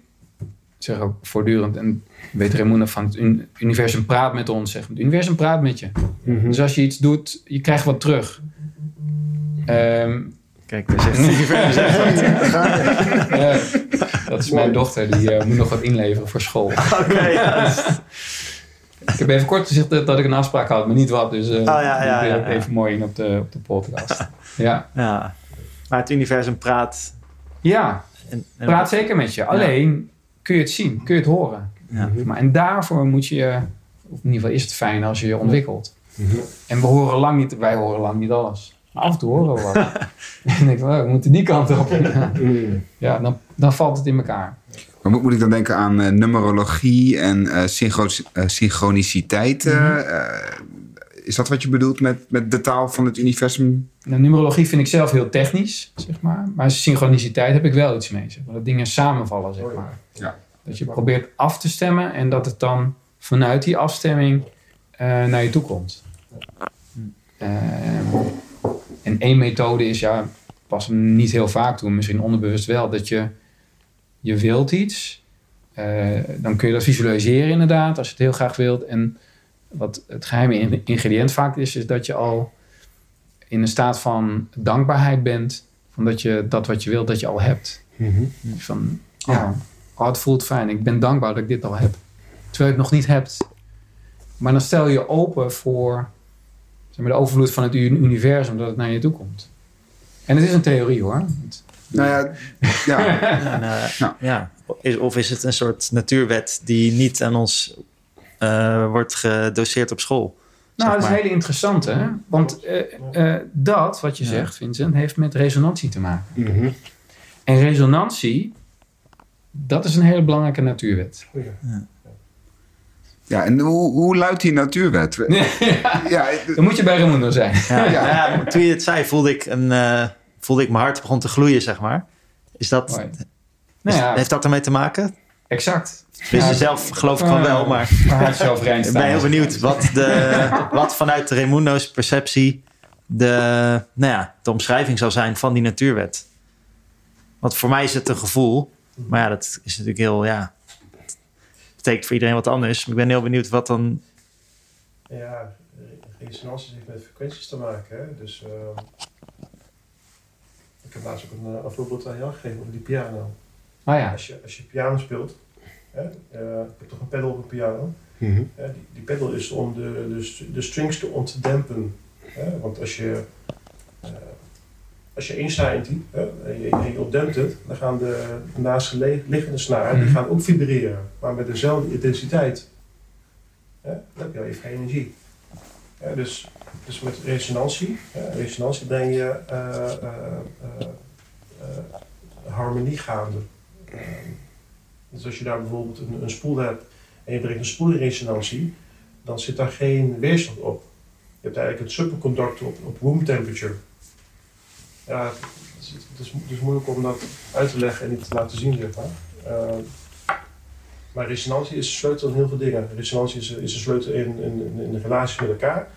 zeg ook voortdurend, en weet Raymond van het un- universum praat met ons. Zeg, het universum praat met je. Mhm. Dus als je iets doet, je krijgt wat terug. Ehm, Kijk, daar zegt het universum. eh, dat is mijn dochter, die eh, moet nog wat inleveren voor school. Oké, ja. Ik heb even kort gezegd dat dat ik een afspraak had, maar niet wat. Dus eh Oh, ja, ja, ik ja, ben ja. even mooi in op de, op de podcast. Ja, ja. Maar het universum praat. ja En, en praat zeker met je. Alleen kun je het zien, kun je het horen. Ja. Maar, en daarvoor moet je, of in ieder geval is het fijn als je je ontwikkelt. En we horen lang niet, wij horen lang niet alles. Maar af en toe horen we wat. en dan denk ik, oh, we moeten die kant op. ja, dan, dan valt het in elkaar. Maar moet, moet ik dan denken aan eh, numerologie en eh, synchro eh, synchroniciteit? eh, Mhm. Is dat wat je bedoelt met, met de taal van het universum? Nou, numerologie vind ik zelf heel technisch, zeg maar. Maar synchroniciteit heb ik wel iets mee. Zeg maar. Dat dingen samenvallen, zeg maar. Ja. Dat je probeert af te stemmen en dat het dan vanuit die afstemming eh, naar je toe komt. Eh, en één methode is, ja, pas hem niet heel vaak toe, misschien onderbewust wel, dat je, je wilt iets. eh, dan kun je dat visualiseren inderdaad, als je het heel graag wilt. En wat het geheime in- ingrediënt vaak is, is dat je al in een staat van dankbaarheid bent. Van dat je dat wat je wilt, dat je al hebt. Van, oh, Ja. oh, het voelt fijn. Ik ben dankbaar dat ik dit al heb. Terwijl je het nog niet hebt. Maar dan stel je open voor zeg maar, de overvloed van het uni- universum. Dat het naar je toe komt. En het is een theorie hoor. Nou ja, ja. En, eh, Ja. ja. Is, of is het een soort natuurwet die niet aan ons eh, wordt gedoseerd op school? Nou, dat is maar. hele interessante. Hè? Want eh, eh, dat, wat je Ja. zegt, Vincent, heeft met resonantie te maken. Mhm. En resonantie, dat is een hele belangrijke natuurwet. ja en hoe, hoe luidt die natuurwet? Ja, Dan moet je bij Raimundo zijn. Ja, Ja. ja, toen je het zei, voelde ik, een, eh, voelde ik mijn hart begon te gloeien, zeg maar. Is dat, is- Nou ja, heeft dat ermee te maken? Exact. Dus Ja, zelf geloof ik van wel, maar Maar hij zelf rein ik ben heel benieuwd wat, de, wat vanuit Raimundo's perceptie de, nou ja, de omschrijving zou zijn van die natuurwet. Want voor mij is het een gevoel, maar ja, dat is natuurlijk heel, ja, het betekent voor iedereen wat anders. Maar ik ben heel benieuwd wat dan, Ja, resonantie heeft met frequenties te maken. Hè? Dus ehm, ik heb laatst ook een, eh, een voorbeeld aan jou gegeven over die piano. Oh ja. Als je, als je piano speelt, hè, eh, ik heb toch een pedal op een piano. Mhm. Die, die pedal is om de, de, de strings te ontdempen. Hè? Want als je, eh, als je één snaar intypt en je, en je ontdemt het, dan gaan de naast liggende snaren die Mhm. gaan ook vibreren, maar met dezelfde intensiteit. Hè, dan heb je even geen energie. Ja, dus, dus met resonantie, hè, resonantie breng je eh, harmonie gaande. Dus als je daar bijvoorbeeld een, een spoel hebt en je brengt een spoel in resonantie, dan zit daar geen weerstand op. Je hebt eigenlijk een superconductor op, op room temperature. Ja, het is, moeilijk om dat uit te leggen en niet te laten zien, zeg maar. Ehm, maar resonantie is een sleutel in heel veel dingen. Resonantie is, is een sleutel in, in, in de relaties met elkaar.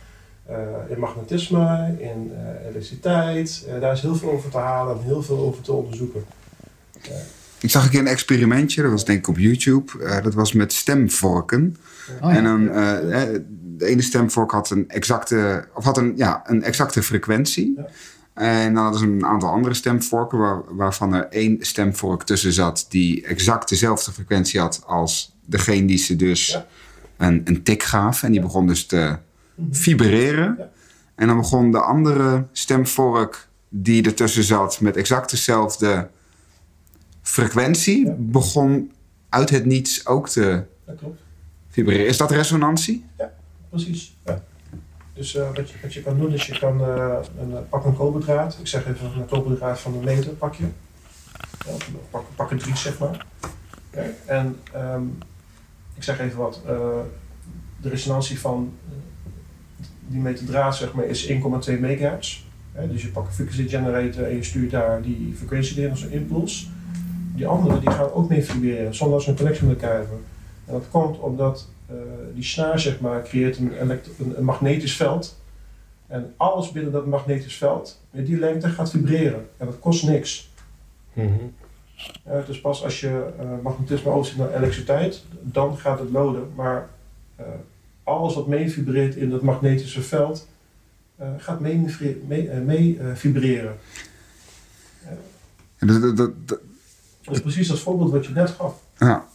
eh, in magnetisme, in eh, elektriciteit. Eh, daar is heel veel over te halen en heel veel over te onderzoeken. Ik zag een keer een experimentje, dat was denk ik op YouTube. Eh, dat was met stemvorken. Oh ja. En dan, eh, de ene stemvork had een exacte, of had een, ja, een exacte frequentie. Ja. En dan hadden ze een aantal andere stemvorken, waar, waarvan er één stemvork tussen zat die exact dezelfde frequentie had als degene die ze dus Ja. een, een tik gaf. En die begon dus te vibreren. Ja. En dan begon de andere stemvork die ertussen zat met exact dezelfde frequentie, Ja. begon uit het niets ook te Dat klopt. vibreren. Is dat resonantie? Precies. Ja. Dus eh, wat, je, wat je kan doen is je kan eh, een, eh, pak een koperdraad. Ik zeg even een koperdraad van een meter pak je. Ja, pak, pak een drie zeg maar. Ja, en ehm, ik zeg even wat. de resonantie van die meter draad zeg maar is 1,2 megahertz. Ja, dus je pakt een frequency generator en je stuurt daar die frequentie in als een impuls. Die andere die gaan ook mee vibreren zonder dat ze een connectie met elkaar hebben. En dat komt omdat eh, die snaar zeg maar, creëert een, een, een magnetisch veld. En alles binnen dat magnetisch veld, met die lengte, gaat vibreren. En dat kost niks. Eh, dus pas als je eh, magnetisme overzet naar elektriciteit, dan gaat het loden. Maar eh, alles wat mee vibreert in dat magnetische veld, eh, gaat mee, mee, mee vibreren. En dat, dat, dat- is precies dat voorbeeld wat je net gaf. ja.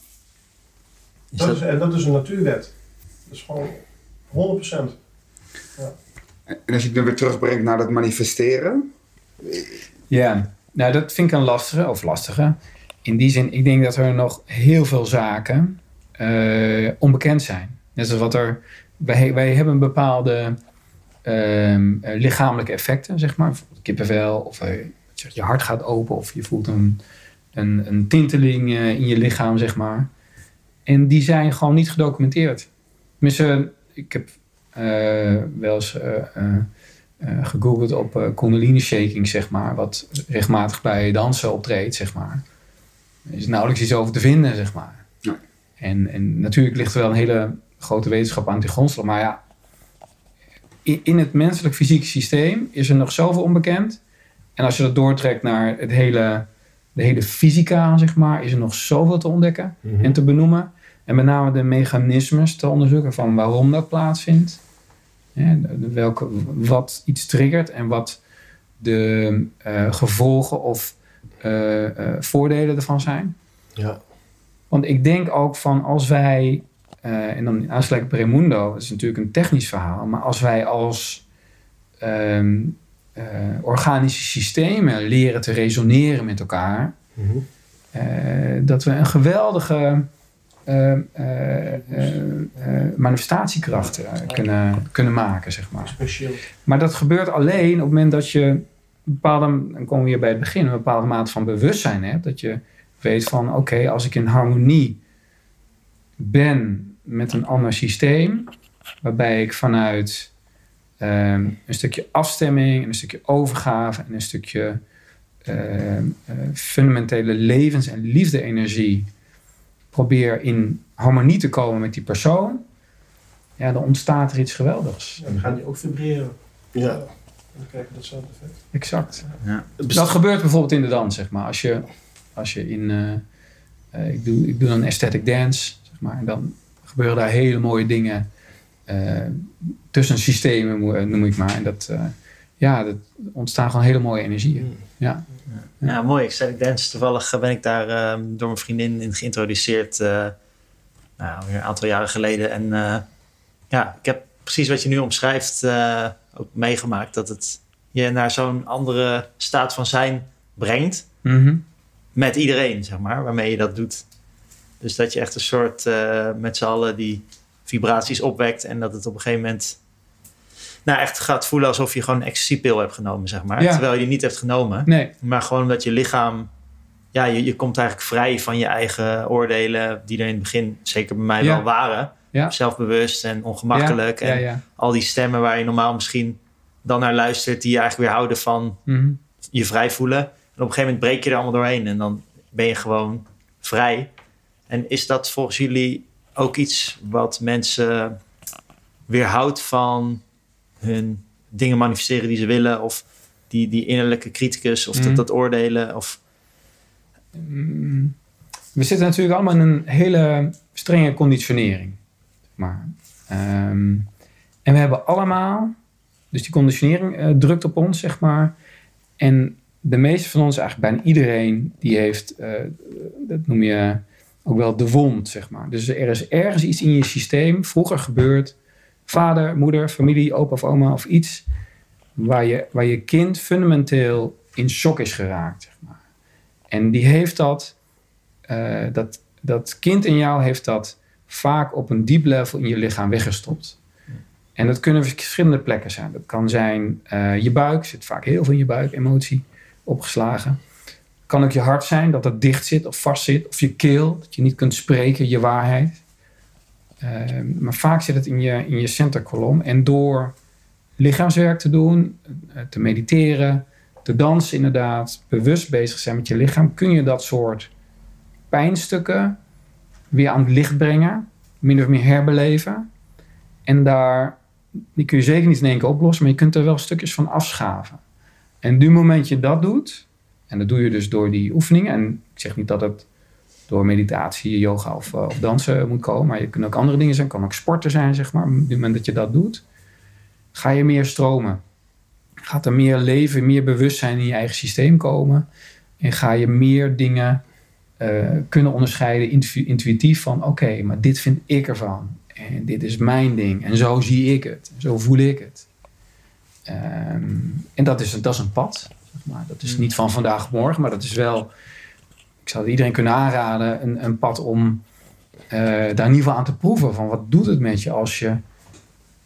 Is Dat dat- is, en dat is een natuurwet. Dat is gewoon 100%. En als je het dan weer terugbrengt naar dat manifesteren. Ja, nou dat vind ik een lastige, of lastige. In die zin, ik denk dat er nog heel veel zaken eh, onbekend zijn. Net zoals wat er, wij, wij hebben bepaalde ehm, eh, lichamelijke effecten, zeg maar. Bijvoorbeeld Kippenvel, of eh, zeg, je hart gaat open, of je voelt een, een, een tinteling eh, in je lichaam, zeg maar. En die zijn gewoon niet gedocumenteerd. Tenminste, ik heb eh, wel eens eh, gegoogeld op kundalini shaking, zeg maar. Wat regelmatig bij dansen optreedt, zeg maar. Er is nauwelijks iets over te vinden, zeg maar. Ja. En, en natuurlijk ligt er wel een hele grote wetenschap aan die grondslag. Maar ja, in, in het menselijk fysieke systeem is er nog zoveel onbekend. En als je dat doortrekt naar het hele, de hele fysica, zeg maar, is er nog zoveel te ontdekken en te benoemen. En met name de mechanismes te onderzoeken van waarom dat plaatsvindt. Ja, welke, wat iets triggert en wat de eh, gevolgen of eh, eh, voordelen ervan zijn. Ja. Want ik denk ook van als wij, en dan aansluit op Raimundo, dat is natuurlijk een technisch verhaal, maar als wij als ehm, eh, organische systemen leren te resoneren met elkaar, eh, dat we een geweldige eh, manifestatiekracht kunnen, kunnen maken, zeg maar. Specieel. Maar dat gebeurt alleen op het moment dat je een bepaalde, dan komen we weer bij het begin, een bepaalde mate van bewustzijn hebt. Dat je weet van, oké, als ik in harmonie ben met een ander systeem, waarbij ik vanuit ehm, een stukje afstemming, en een stukje overgave en een stukje ehm, eh, fundamentele levens- en liefde-energie probeer in harmonie te komen met die persoon, ja, dan ontstaat er iets geweldigs. En dan gaan die ook vibreren. Ja. En dan krijg je datzelfde effect. Exact. Het Dat gebeurt bijvoorbeeld in de dans, zeg maar. Als je, als je in... eh, eh, ik, doe, ik doe dan aesthetic dance, zeg maar. En dan gebeuren daar hele mooie dingen tussen systemen, mo- noem ik maar. En dat, eh, ja, dat ontstaan gewoon hele mooie energieën. Ja. Ja, mooi. Ecstatic Dance. Toevallig eh, ben ik daar ehm, door mijn vriendin in geïntroduceerd. eh nou, een aantal jaren geleden. En eh, ja, ik heb precies wat je nu omschrijft eh, ook meegemaakt. Dat het je naar zo'n andere staat van zijn brengt. Mhm. Met iedereen, zeg maar, waarmee je dat doet. Dus dat je echt een soort eh, met z'n allen die vibraties opwekt. En dat het op een gegeven moment nou, echt gaat voelen alsof je gewoon een ecstasy-pil hebt genomen, zeg maar. Ja. Terwijl je die niet hebt genomen. Nee, Maar gewoon omdat je lichaam... Ja, je, je komt eigenlijk vrij van je eigen oordelen... die er in het begin zeker bij mij Ja. wel waren. Ja. Zelfbewust en ongemakkelijk. En al die stemmen waar je normaal misschien dan naar luistert... die je eigenlijk weer houden van Mhm. je vrij voelen. En op een gegeven moment breek je er allemaal doorheen... en dan ben je gewoon vrij. En is dat volgens jullie ook iets wat mensen weerhoudt van hun dingen manifesteren die ze willen? Of die, die innerlijke criticus of Mhm. dat, dat oordelen? Of, Mm, We zitten natuurlijk allemaal in een hele strenge conditionering. Maar, Ehm, en we hebben allemaal, dus die conditionering eh, drukt op ons, zeg maar. En de meeste van ons, eigenlijk bijna iedereen, die heeft, eh, dat noem je ook wel de wond, zeg maar. Dus er is ergens iets in je systeem vroeger gebeurd. Vader, moeder, familie, opa of oma of iets. Waar je, waar je kind fundamenteel in shock is geraakt, zeg maar. En die heeft dat, eh, dat, dat kind in jou heeft dat vaak op een diep level in je lichaam weggestopt. En dat kunnen verschillende plekken zijn. Dat kan zijn eh, je buik, zit vaak heel veel in je buik, emotie opgeslagen. Kan ook je hart zijn, dat het dicht zit of vast zit. Of je keel, dat je niet kunt spreken, je waarheid. Eh, maar vaak zit het in je, in je centerkolom. En door lichaamswerk te doen, eh, te mediteren, te dansen inderdaad, bewust bezig zijn met je lichaam, kun je dat soort pijnstukken weer aan het licht brengen, min of meer herbeleven. En daar, die kun je zeker niet in één keer oplossen, maar je kunt er wel stukjes van afschaven. En nu moment je dat doet, en dat doe je dus door die oefeningen, en ik zeg niet dat het door meditatie, yoga of, eh, of dansen moet komen, maar je kunnen ook andere dingen zijn, kan ook sporten zijn, zeg maar. Op het moment dat je dat doet, ga je meer stromen. Gaat er meer leven, meer bewustzijn in je eigen systeem komen. En ga je meer dingen eh, kunnen onderscheiden intu- intuïtief van... oké, maar dit vind ik ervan. En dit is mijn ding. En zo zie ik het. Zo voel ik het. Ehm, en dat is, dat is een pad. Zeg maar. Dat is Mm. niet van vandaag op morgen, maar dat is wel... Ik zou iedereen kunnen aanraden, een, een pad om eh, daar in ieder geval aan te proeven. Van wat doet het met je als je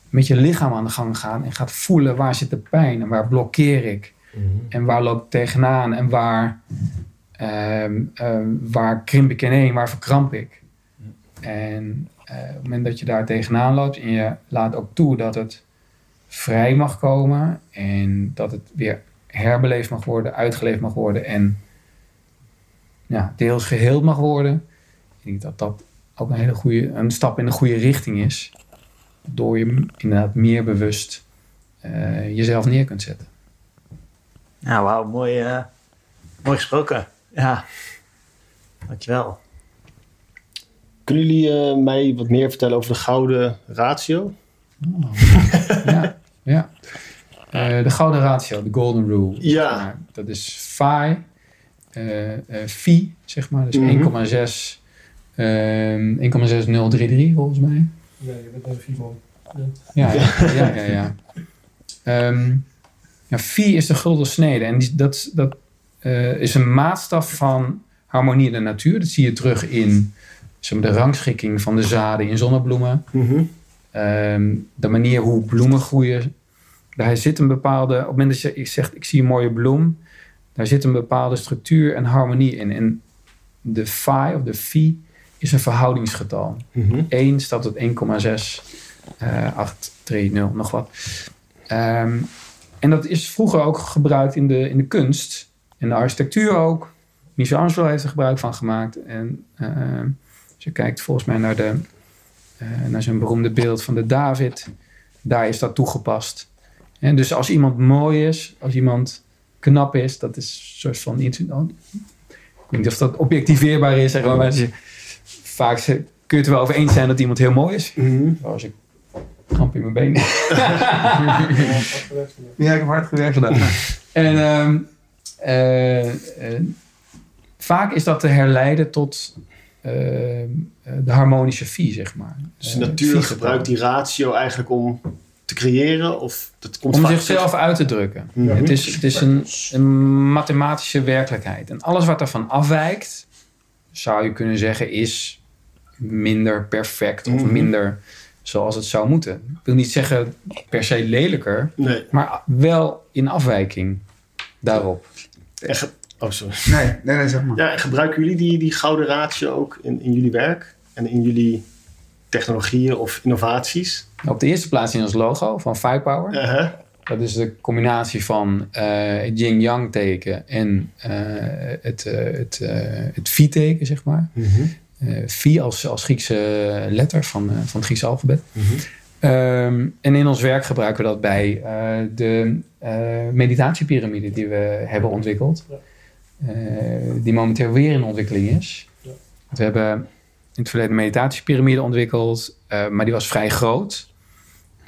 met je lichaam aan de gang gaat en gaat voelen waar zit de pijn en waar blokkeer ik. En waar loop ik tegenaan en waar, ehm, ehm, waar krimp ik ineen, waar verkramp ik. En eh, op het moment dat je daar tegenaan loopt en je laat ook toe dat het vrij mag komen en dat het weer herbeleefd mag worden, uitgeleefd mag worden en ja, deels geheeld mag worden. Ik denk dat dat ook een hele goede, een stap in de goede richting is. Door je inderdaad meer bewust eh, jezelf neer kunt zetten. nou, wauw, mooi, eh, mooi gesproken. Ja, dankjewel. Kunnen jullie eh, mij wat meer vertellen over de gouden ratio? ja, ja. Eh, de gouden ratio, de golden rule. Ja. Nou, dat is phi, eh eh, phi, zeg maar. Dus Mhm. 1,6 ehm, 1,6033 volgens mij. Nee, je bent een Fimon. Ja, ja, ja. ja, ja. Ehm, ja, phi is de gulden snede. En die, dat, dat eh, is een maatstaf van harmonie in de natuur. Dat zie je terug in zeg maar, de rangschikking van de zaden in zonnebloemen. Ehm, de manier hoe bloemen groeien. Daar zit een bepaalde, op het moment dat je zegt, ik zie een mooie bloem, daar zit een bepaalde structuur en harmonie in. En de phi of de phi is een verhoudingsgetal. 1 staat tot 1,6, eh 830, nog wat. Ehm, en dat is vroeger ook gebruikt in de, in de kunst en de architectuur ook. Michelangelo heeft er gebruik van gemaakt. En ehm, als je kijkt volgens mij naar, de, eh, naar zijn beroemde beeld van de David, daar is dat toegepast. En dus als iemand mooi is, als iemand knap is, dat is een soort van iets. Ik weet niet of dat objectiveerbaar is, zeg maar. maar je- vaak ze- kun je het er wel over eens zijn dat iemand heel mooi is. Als ik kramp in mijn benen. Ja, ik heb hard gewerkt vandaag. en ehm, eh, eh, vaak is dat te herleiden tot ehm, eh, de harmonische phi, zeg maar. Dus de natuur gebruikt die ratio eigenlijk om te creëren? Of dat komt Om vaak zichzelf uit te drukken. Het is, het is een, een mathematische werkelijkheid. En alles wat ervan afwijkt, zou je kunnen zeggen, is minder perfect of Mhm. minder zoals het zou moeten. Ik wil niet zeggen per se lelijker, Nee. maar wel in afwijking daarop. Ge- oh, sorry. Nee, nee, nee, zeg maar. Ja, en gebruiken jullie die, die gouden ratio ook in, in jullie werk? En in jullie technologieën of innovaties? Op de eerste plaats in ons logo van Firepower. Uh-huh. Dat is de combinatie van eh, het yin-yang teken en eh, het, eh, het, het phi-teken, zeg maar. Phi als, als Griekse letter van, van het Griekse alfabet. Mhm. Ehm, en in ons werk gebruiken we dat bij de eh, meditatiepyramide die we hebben ontwikkeld. Die momenteel weer in ontwikkeling is. Ja. We hebben in het verleden een meditatiepyramide ontwikkeld, maar die was vrij groot.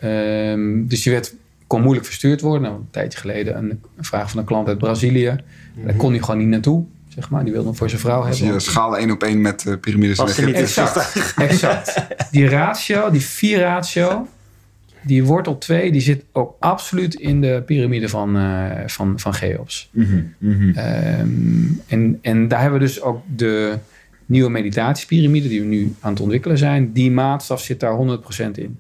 Ehm, dus die werd, kon moeilijk verstuurd worden. Nou, een tijdje geleden een, een vraag van een klant uit Brazilië. Daar kon hij gewoon niet naartoe, zeg maar. Die wilde hem voor zijn vrouw hebben. je schaal één op één met de piramides niet Egypte. Exact, exact. Die ratio, die vier ratio, die wortel 2, die zit ook absoluut in de piramide van, eh, van, van Cheops. Mhm, mhm. Ehm, en, en daar hebben we dus ook de nieuwe meditatiepyramide die we nu aan het ontwikkelen zijn. Die maatstaf zit daar 100% in.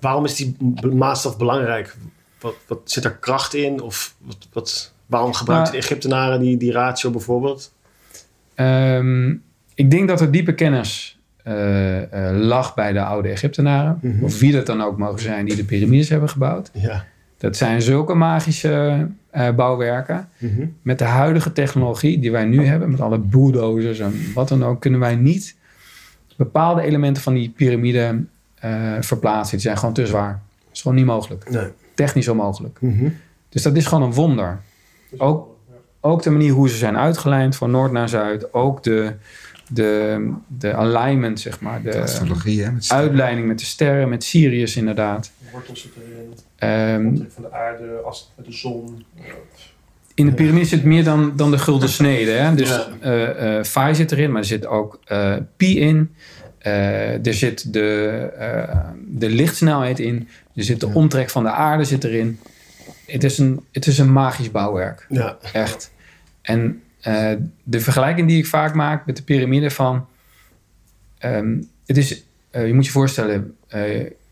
Waarom is die maatstaf belangrijk? Wat, wat zit er kracht in? Of wat, wat, waarom gebruikten Nou- de Egyptenaren die, die ratio bijvoorbeeld? Ehm, ik denk dat er diepe kennis eh, eh, lag bij de oude Egyptenaren. Mhm. Of wie dat dan ook mogen zijn die de piramides hebben gebouwd. Ja. Dat zijn zulke magische eh, bouwwerken. Mhm. Met de huidige technologie die wij nu hebben, met alle bulldozers en wat dan ook, kunnen wij niet bepaalde elementen van die piramide eh, verplaatsen. Die zijn gewoon te zwaar. Dat is gewoon niet mogelijk. Nee. Technisch onmogelijk. Mhm. Dus dat is gewoon een wonder. Ook, ook de manier hoe ze zijn uitgelijnd van noord naar zuid. Ook de, de, de alignment, zeg maar. De Astrologie, hè? Met uitleiding met de sterren, met Sirius inderdaad. Wortels zitten erin, Ehm, van de aarde, als, met de zon. In de piramide zit meer dan, dan de gulden snede. Hè? Dus Ja. eh eh phi zit erin, maar er zit ook eh pi in. Eh, er zit de, eh, de lichtsnelheid in. Er zit de Ja. omtrek van de aarde zit erin. Het is een, het is een magisch bouwwerk. Ja. Echt. En eh, de vergelijking die ik vaak maak met de piramide van... ehm, het is, je moet je voorstellen,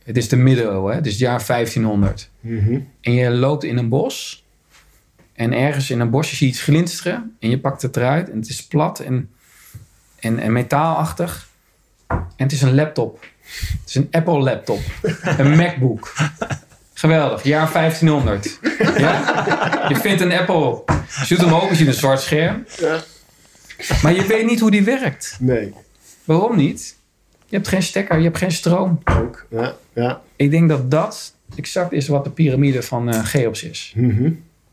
het is de middeleeuwen. Het is het jaar 1500. Mhm. En je loopt in een bos. En ergens in een bosje zie je iets glinsteren. En je pakt het eruit. En het is plat en, en, en metaalachtig. En het is een laptop. Het is een Apple laptop. Een MacBook. Geweldig. Jaar 1500. Ja? Je vindt een Apple. Je doet hem open, je ziet een zwart scherm. Ja. Maar je weet niet hoe die werkt. Nee. Waarom niet? Je hebt geen stekker, je hebt geen stroom. Ook. Ja. Ja. Ik denk dat dat exact is wat de piramide van eh Cheops is. Mhm.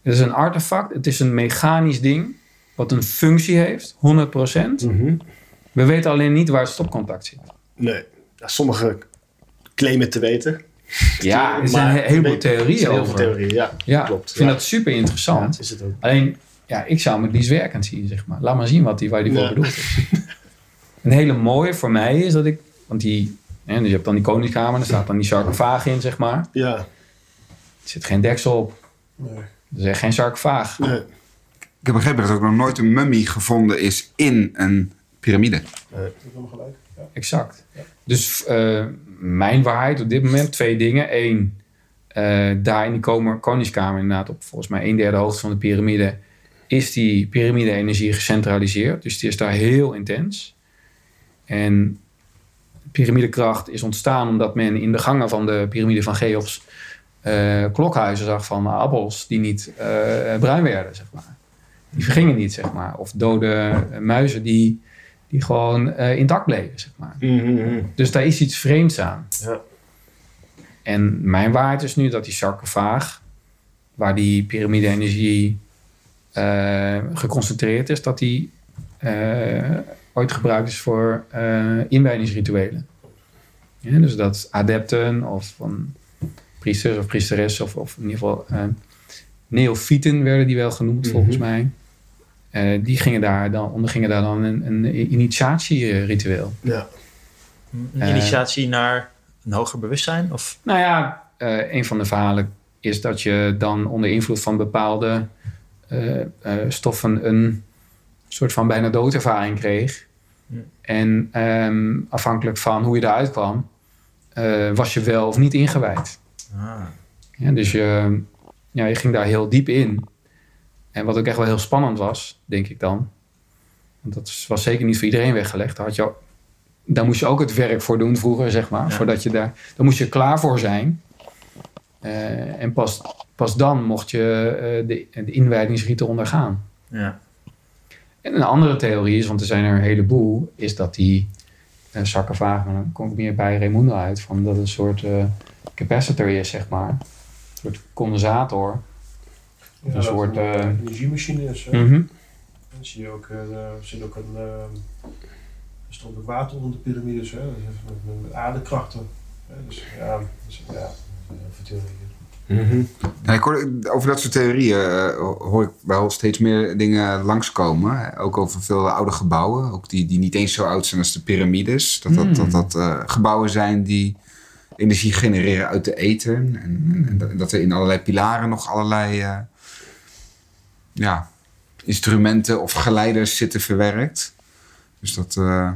Het is een artefact, het is een mechanisch ding, wat een functie heeft, 100%. Mhm. We weten alleen niet waar het stopcontact zit. Nee. Ja, sommigen claimen te weten. Ja, er zijn heleboel weet- theorieën Heel veel over. theorieën, ja. Ja, klopt. ik vind Ja. dat super interessant. Ja, is het ook. Alleen, ja, ik zou hem het liefst werkend zien, zeg maar. Laat maar zien wat die, waar die voor Ja. bedoeld is. een hele mooie voor mij is dat ik, want die, hè, dus je hebt dan die koningskamer, daar staat dan die sarcofaag in, zeg maar. Ja. Er zit geen deksel op, Nee. er is echt geen sarcofaag. Nee. Ik heb begrepen dat er ook nog nooit een mummie gevonden is in een piramide. Dat is helemaal gelijk. Ja. Exact. Dus eh, mijn waarheid op dit moment twee dingen. Eén, eh, daar in die komer- koningskamer inderdaad op volgens mij een derde hoogte van de piramide is die piramide-energie gecentraliseerd. Dus die is daar heel intens. En piramidekracht is ontstaan omdat men in de gangen van de piramide van Cheops eh, klokhuizen zag van appels die niet eh, bruin werden, zeg maar. Die vergingen niet, zeg maar. Of dode muizen die, die gewoon eh, intact bleven, zeg maar. Mhm. Dus daar is iets vreemds aan. Ja. En mijn waarheid is nu dat die sarcofaag, waar die piramide-energie eh, geconcentreerd is, dat die eh, ooit gebruikt is voor inwijdingsrituelen. Ja, dus dat adepten of van priesters of priesteressen of, of in ieder geval neofieten werden die wel genoemd Mhm. volgens mij. Eh, die gingen daar dan, ondergingen daar dan een, een initiatieritueel. Ja. Een Eh. initiatie naar een hoger bewustzijn? Of Nou ja, eh, een van de verhalen is dat je dan onder invloed van bepaalde eh, eh, stoffen een soort van bijna doodervaring kreeg. Ja. En ehm, afhankelijk van hoe je eruit kwam, eh, was je wel of niet ingewijd. Ah. Ja, dus je, ja, je ging daar heel diep in. En wat ook echt wel heel spannend was, denk ik dan. Want dat was zeker niet voor iedereen weggelegd. Daar, had je, daar moest je ook het werk voor doen vroeger, zeg maar. Ja. Voordat je daar, daar moest je klaar voor zijn. Eh, en pas, pas dan mocht je eh, de, de inwijdingsriten ondergaan. Ja. En een andere theorie is, want er zijn er een heleboel, is dat die uh, sarcofaag, maar dan kom ik meer bij Raimundo uit, van dat het een soort eh, capacitor is, zeg maar. Een soort condensator. Ja, een soort, een, eh, energiemachine is. hè. Mhm. Dan zie je ook, eh, er zit ook een, eh, er stond ook water onder de piramides, hè. Met, met aardekrachten. Hè. Dus ja, dus, ja, dat is heel veel theorieën. Ja, ik hoor, over dat soort theorieën eh, hoor ik wel steeds meer dingen langskomen. Ook over veel oude gebouwen, ook die, die niet eens zo oud zijn als de piramides. Dat dat, Hmm. dat, dat eh, gebouwen zijn die energie genereren uit de eten. En, en, en dat- dat er in allerlei pilaren nog allerlei eh, ja, instrumenten of geleiders zitten verwerkt. Dus dat... eh,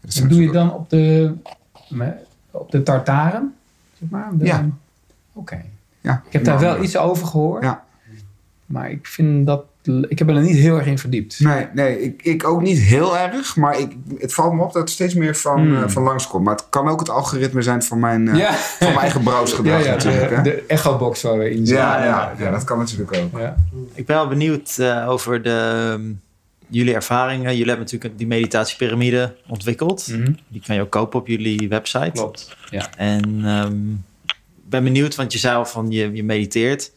dat En doe je dan op de, op de tartaren? Zeg maar? De- Ja. Oké. Ja, Ik heb daar wel iets over gehoord. Ja. Maar ik vind dat... Ik heb er niet heel erg in verdiept. Nee, nee ik, ik ook niet heel erg. Maar ik, het valt me op dat het steeds meer van, Hmm. eh, van langskomt. Maar het kan ook het algoritme zijn van mijn, eh, Ja. van mijn eigen browsergedrag Ja, ja, natuurlijk. de, hè? de echo-box waar we in zitten. ja, ja, ja, dat kan natuurlijk ook. Ja. Ik ben wel benieuwd eh, over de, ehm, jullie ervaringen. Jullie hebben natuurlijk die meditatiepyramide ontwikkeld. Mhm. Die kan je ook kopen op jullie website. Klopt. Ja. En ehm, ik ben benieuwd, want je zei al van je, je mediteert.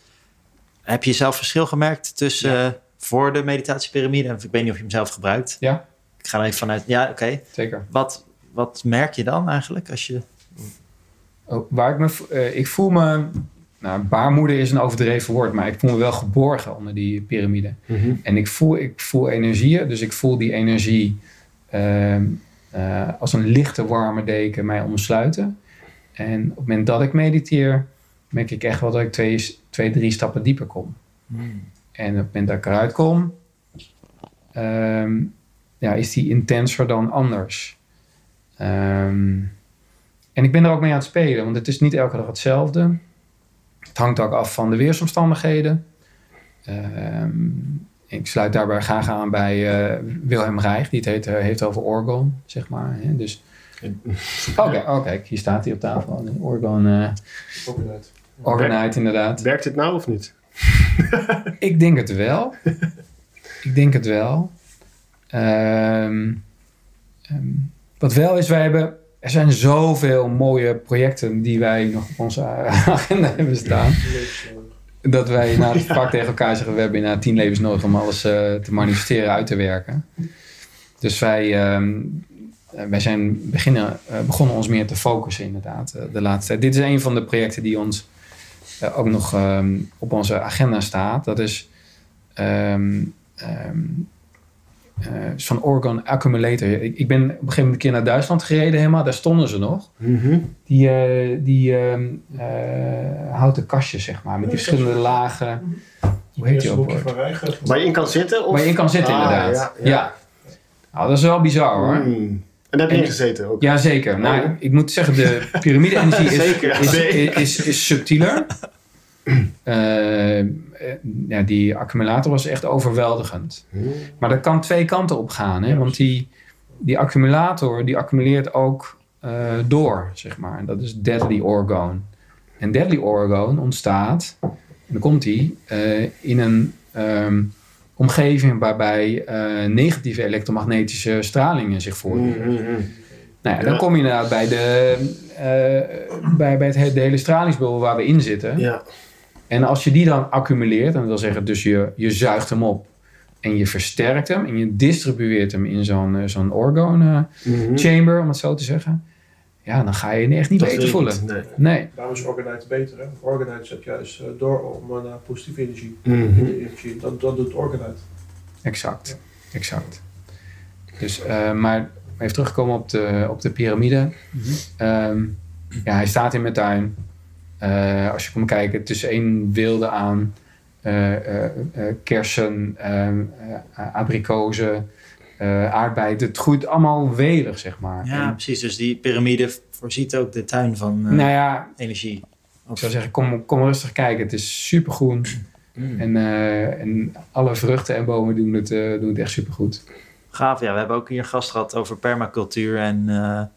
Heb je zelf verschil gemerkt tussen eh, voor de meditatiepyramide? En Ik weet niet of je hem zelf gebruikt. Ja. Ik ga er even vanuit. Ja, oké. Zeker. Wat, wat merk je dan eigenlijk als je... Oh, waar ik, me, eh, ik voel me... Nou, baarmoeder is een overdreven woord, maar ik voel me wel geborgen onder die piramide. En ik voel, ik voel energieën, dus ik voel die energie ehm, eh, als een lichte, warme deken mij omsluiten. En op het moment dat ik mediteer, merk ik echt wel dat ik twee, twee drie stappen dieper kom. En op het moment dat ik eruit kom, ehm, ja, is die intenser dan anders. Ehm, en ik ben er ook mee aan het spelen, want het is niet elke dag hetzelfde. Het hangt ook af van de weersomstandigheden. Ehm, ik sluit daarbij graag aan bij eh, Wilhelm Reich, die het heet, eh, heeft over orgon, zeg maar. Hè? Dus, Oké, oh, kijk, hier staat hij op tafel. Orgon, eh Orgonite, inderdaad. Werkt dit nou of niet? Ik denk het wel. ik denk het wel. Ehm, ehm, wat wel is, wij hebben... Er zijn zoveel mooie projecten die wij nog op onze agenda hebben staan. Dat wij na het vaak tegen elkaar zeggen, we hebben inderdaad tien levens nodig om alles eh, te manifesteren, uit te werken. Dus wij, ehm, eh, wij zijn beginnen, eh, begonnen ons meer te focussen inderdaad eh, de laatste tijd. Dit is een van de projecten die ons ook nog ehm, op onze agenda staat. Dat is ehm, ehm, eh, zo'n Orgon Accumulator. Ik, ik ben op een gegeven moment een keer naar Duitsland gereden helemaal. Daar stonden ze nog. Die, eh, die ehm, eh, houten kastjes, zeg maar. Met die verschillende lagen. Hoe heet die ook? Waar je in kan zitten? Of? Waar je in kan zitten, Ah, inderdaad. ja, Ja, ja. Nou, dat is wel bizar hoor. Hmm. En daar heb je in gezeten ook? Ja, zeker. Nou, Oh. ik, moet zeggen, de piramide-energie is, is, is, is, subtieler. Eh, eh, ja, die accumulator was echt overweldigend. Hmm. Maar dat kan twee kanten op gaan. Hè? Want die, die accumulator die accumuleert ook eh, door, zeg maar. En dat is deadly orgone. En deadly orgone ontstaat, en dan komt die, in een ehm, omgeving waarbij eh, negatieve elektromagnetische stralingen zich voordoen. Hmm, hmm, hmm. Nou ja, Ja. dan kom je inderdaad bij, de, eh, bij, bij het, he- de hele stralingsbubbel waar we in zitten. Ja. En als je die dan accumuleert, en dat wil zeggen, dus je, je zuigt hem op en je versterkt hem en je distribueert hem in zo'n eh, zo'n orgone Mhm. chamber, om het zo te zeggen. Ja, dan ga je je echt niet Dat beter voelen. niet, Nee. Nee. Daarom is Organite beter. Hè? Organite zet juist eh, door om naar positieve energie. Mhm. energie. Dat, dat doet Organite. Exact, exact. Dus, eh, maar even terugkomen op de, op de piramide. Ehm, ja, hij staat in mijn tuin. Eh, als je komt kijken, tussen één wilde aan eh, eh, eh, kersen, ehm, eh, abrikozen, eh aardbeien. Het groeit allemaal welig, zeg maar. Ja, En, precies. Dus die piramide voorziet ook de tuin van eh, nou ja, energie. ik zou zeggen, kom, kom rustig kijken. Het is supergroen. Mm. En, eh, en alle vruchten en bomen doen het, doen het echt supergoed. Gaaf, ja. We hebben ook hier gast gehad over permacultuur. En nou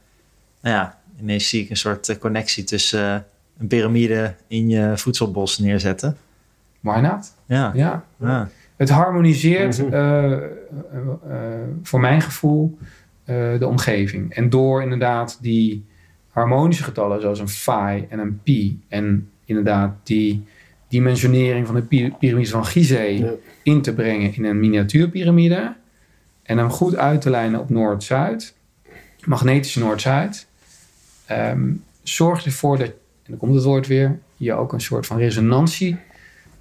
ja, ineens zie ik een soort connectie tussen een piramide in je voedselbos neerzetten. Why not? Ja, Ja. ja. Het harmoniseert Mhm. eh, eh, eh, voor mijn gevoel de omgeving. En door inderdaad die harmonische getallen zoals een phi en een pi en inderdaad die dimensionering van de pi- piramide van Gizeh Ja. in te brengen in een miniatuurpiramide en hem goed uit te lijnen op Noord-Zuid, magnetische Noord-Zuid, ehm, zorgt ervoor dat, en dan komt het woord weer, je ook een soort van resonantie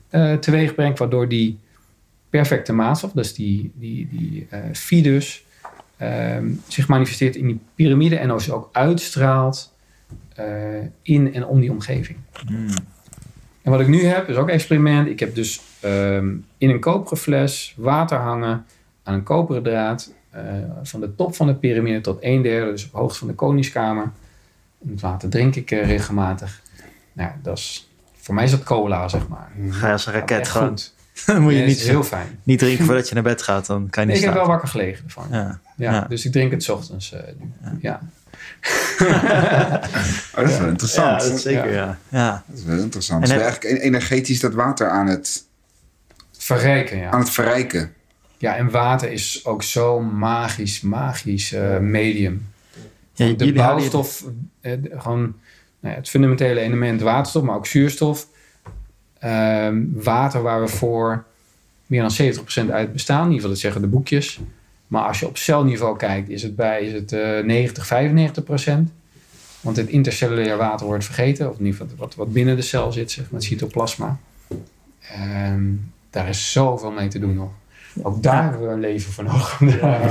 eh teweeg brengt, waardoor die perfecte maatstof, dus die, die, die eh fidus, ehm, zich manifesteert in die piramide en dus ook uitstraalt eh, in en om die omgeving. Mm. En wat ik nu heb, is ook een experiment. Ik heb dus ehm, in een koperen fles water hangen aan een koperen draad. eh, van de top van de piramide tot een derde, dus op hoogte van de koningskamer. En het water drink ik eh, regelmatig. Nou, dat is, voor mij is dat cola, zeg maar. Ga je als een raket gewoon. goed. Dan moet je niet, heel fijn. niet drinken voordat je naar bed gaat. Dan kan je niet Ik heb wel wakker gelegen ervan. Ja. Ja, Ja. Dus ik drink het 's ochtends eh, nu. Ja. Oh, dat is wel Ja, interessant. dat is zeker, ja. ja. Dat is wel interessant. En Dus heb- eigenlijk energetisch dat water aan het, Verrijken, ja. aan het verrijken. Ja, en water is ook zo'n magisch, magisch eh, medium. Ja, de bouwstof, eh, gewoon nou ja, het fundamentele element waterstof, maar ook zuurstof. Ehm, water waar we voor meer dan 70% uit bestaan, in ieder geval dat zeggen de boekjes. Maar als je op celniveau kijkt, is het bij is het, eh 90, 95%. Want het intercellulair water wordt vergeten, of in ieder geval wat, wat binnen de cel zit, zeg maar, het cytoplasma. Ehm, daar is zoveel mee te doen nog. Ook daar hebben we een leven voor nodig.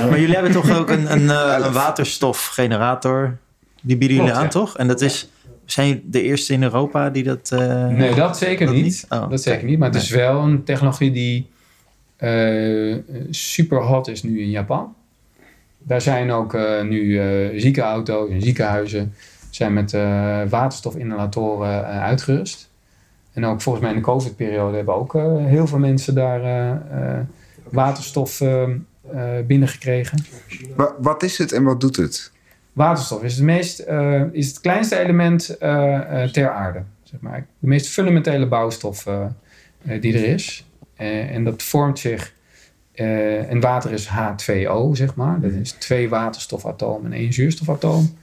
Maar jullie hebben toch ook een, een, eh, een waterstofgenerator. Die bieden jullie Klopt, aan, ja. toch? En dat is, zijn jullie de eerste in Europa die dat... eh, Nee, dat zeker dat niet. niet? Oh, dat zeker niet. Maar het Nee. is wel een technologie die eh, super hot is nu in Japan. Daar zijn ook eh, nu eh, ziekenauto's en ziekenhuizen zijn met eh, waterstofinhalatoren eh, uitgerust. En ook volgens mij in de COVID-periode hebben ook heel veel mensen daar eh, eh, waterstof binnengekregen. Wa- wat is het en wat doet het? Waterstof is het, meest, eh, is het kleinste element eh, eh, ter aarde. Zeg maar. De meest fundamentele bouwstof die er is. En dat vormt zich. en water is H2O, zeg maar. Dat is twee waterstofatomen en één zuurstofatoom.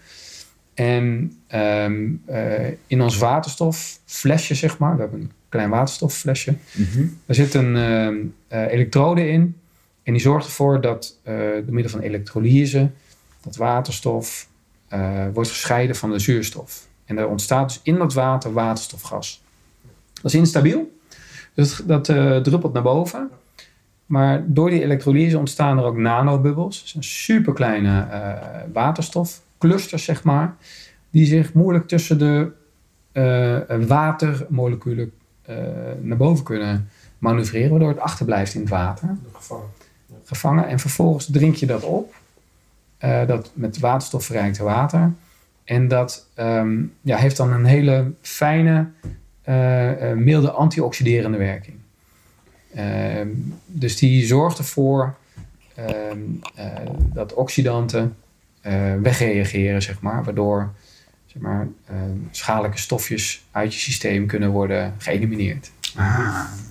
En ehm, eh, in ons waterstofflesje, zeg maar, we hebben een klein waterstofflesje. Er zit een ehm, eh, elektrode in. En die zorgt ervoor dat door middel van elektrolyse dat waterstof eh, wordt gescheiden van de zuurstof. En er ontstaat dus in dat water waterstofgas. Dat is instabiel. Dus dat, eh, druppelt naar boven. Maar door die elektrolyse ontstaan er ook nanobubbels. Dat zijn superkleine eh waterstofclusters, zeg maar. Die zich moeilijk tussen de watermoleculen naar boven kunnen manoeuvreren. Waardoor het achterblijft in het water Gevangen. gevangen en vervolgens drink je dat op. eh, dat met waterstof verrijkte water. En dat ehm, ja, heeft dan een hele fijne, eh, eh, milde antioxiderende werking. Ehm, dus die zorgt ervoor ehm, eh, dat oxidanten wegreageren, zeg maar, waardoor zeg maar, schadelijke stofjes uit je systeem kunnen worden geëlimineerd.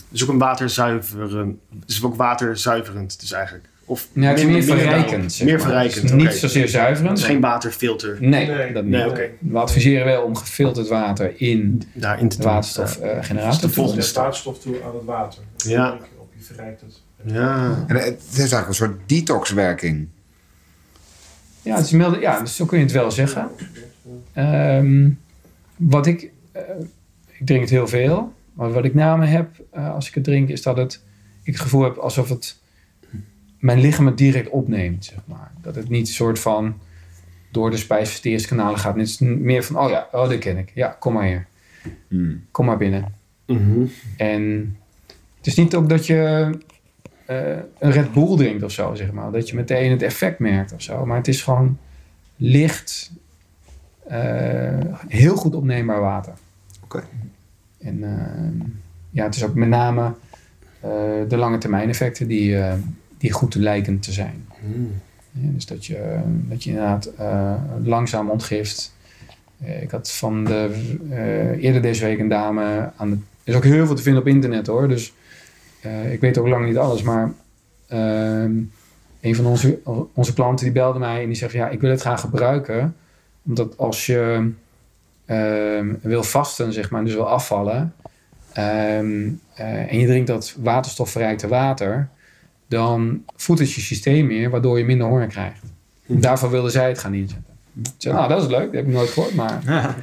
Dus ook een waterzuiveren. Dus ook waterzuiverend, dus eigenlijk. Of Ja, het is meer verrijkend. zeg Meer verrijkend. Dus niet zozeer zuiverend. Het is geen waterfilter Nee, Nee. dat niet. Nee, oké. We adviseren wel om gefilterd water in de doen. waterstofgenerator Dus de te volgende doen. Je zet waterstof toe aan het water. Ja. op, je verrijkt het. Ja. En het is eigenlijk een soort detoxwerking. Ja, het is milde, ja, dus zo kun je het wel zeggen. Ehm, wat ik, eh, ik drink het heel veel, maar wat ik na me heb eh, als ik het drink, is dat het, ik het gevoel heb alsof het mijn lichaam het direct opneemt, zeg maar. Dat het niet een soort van door de spijsverteringskanalen gaat. Het is meer van, oh ja, oh, dit ken ik. Ja, kom maar hier. Hmm. kom maar binnen. Mhm. En het is niet ook dat je eh, een Red Bull drinkt of zo, zeg maar. Dat je meteen het effect merkt of zo. Maar het is gewoon licht, eh, heel goed opneembaar water. Oké. En eh, ja, het is ook met name eh, de lange termijn effecten die, eh, die goed lijken te zijn. Mhm. Ja, dus dat je, dat je inderdaad eh, langzaam ontgift. Eh, ik had van de, eh, eerder deze week een dame aan de... Er is ook heel veel te vinden op internet hoor. Dus ik weet ook lang niet alles. Maar ehm, een van onze, onze klanten die belde mij en die zegt... Ja, ik wil het gaan gebruiken. Omdat als je ehm, wil vasten, zeg maar, dus wil afvallen... ehm, eh, en je drinkt dat waterstofverrijkte water dan voedt het je systeem meer, waardoor je minder honger krijgt. Hm. Daarvoor wilden zij het gaan inzetten. Nou, dat is leuk, dat heb ik nooit gehoord. Maar Ja.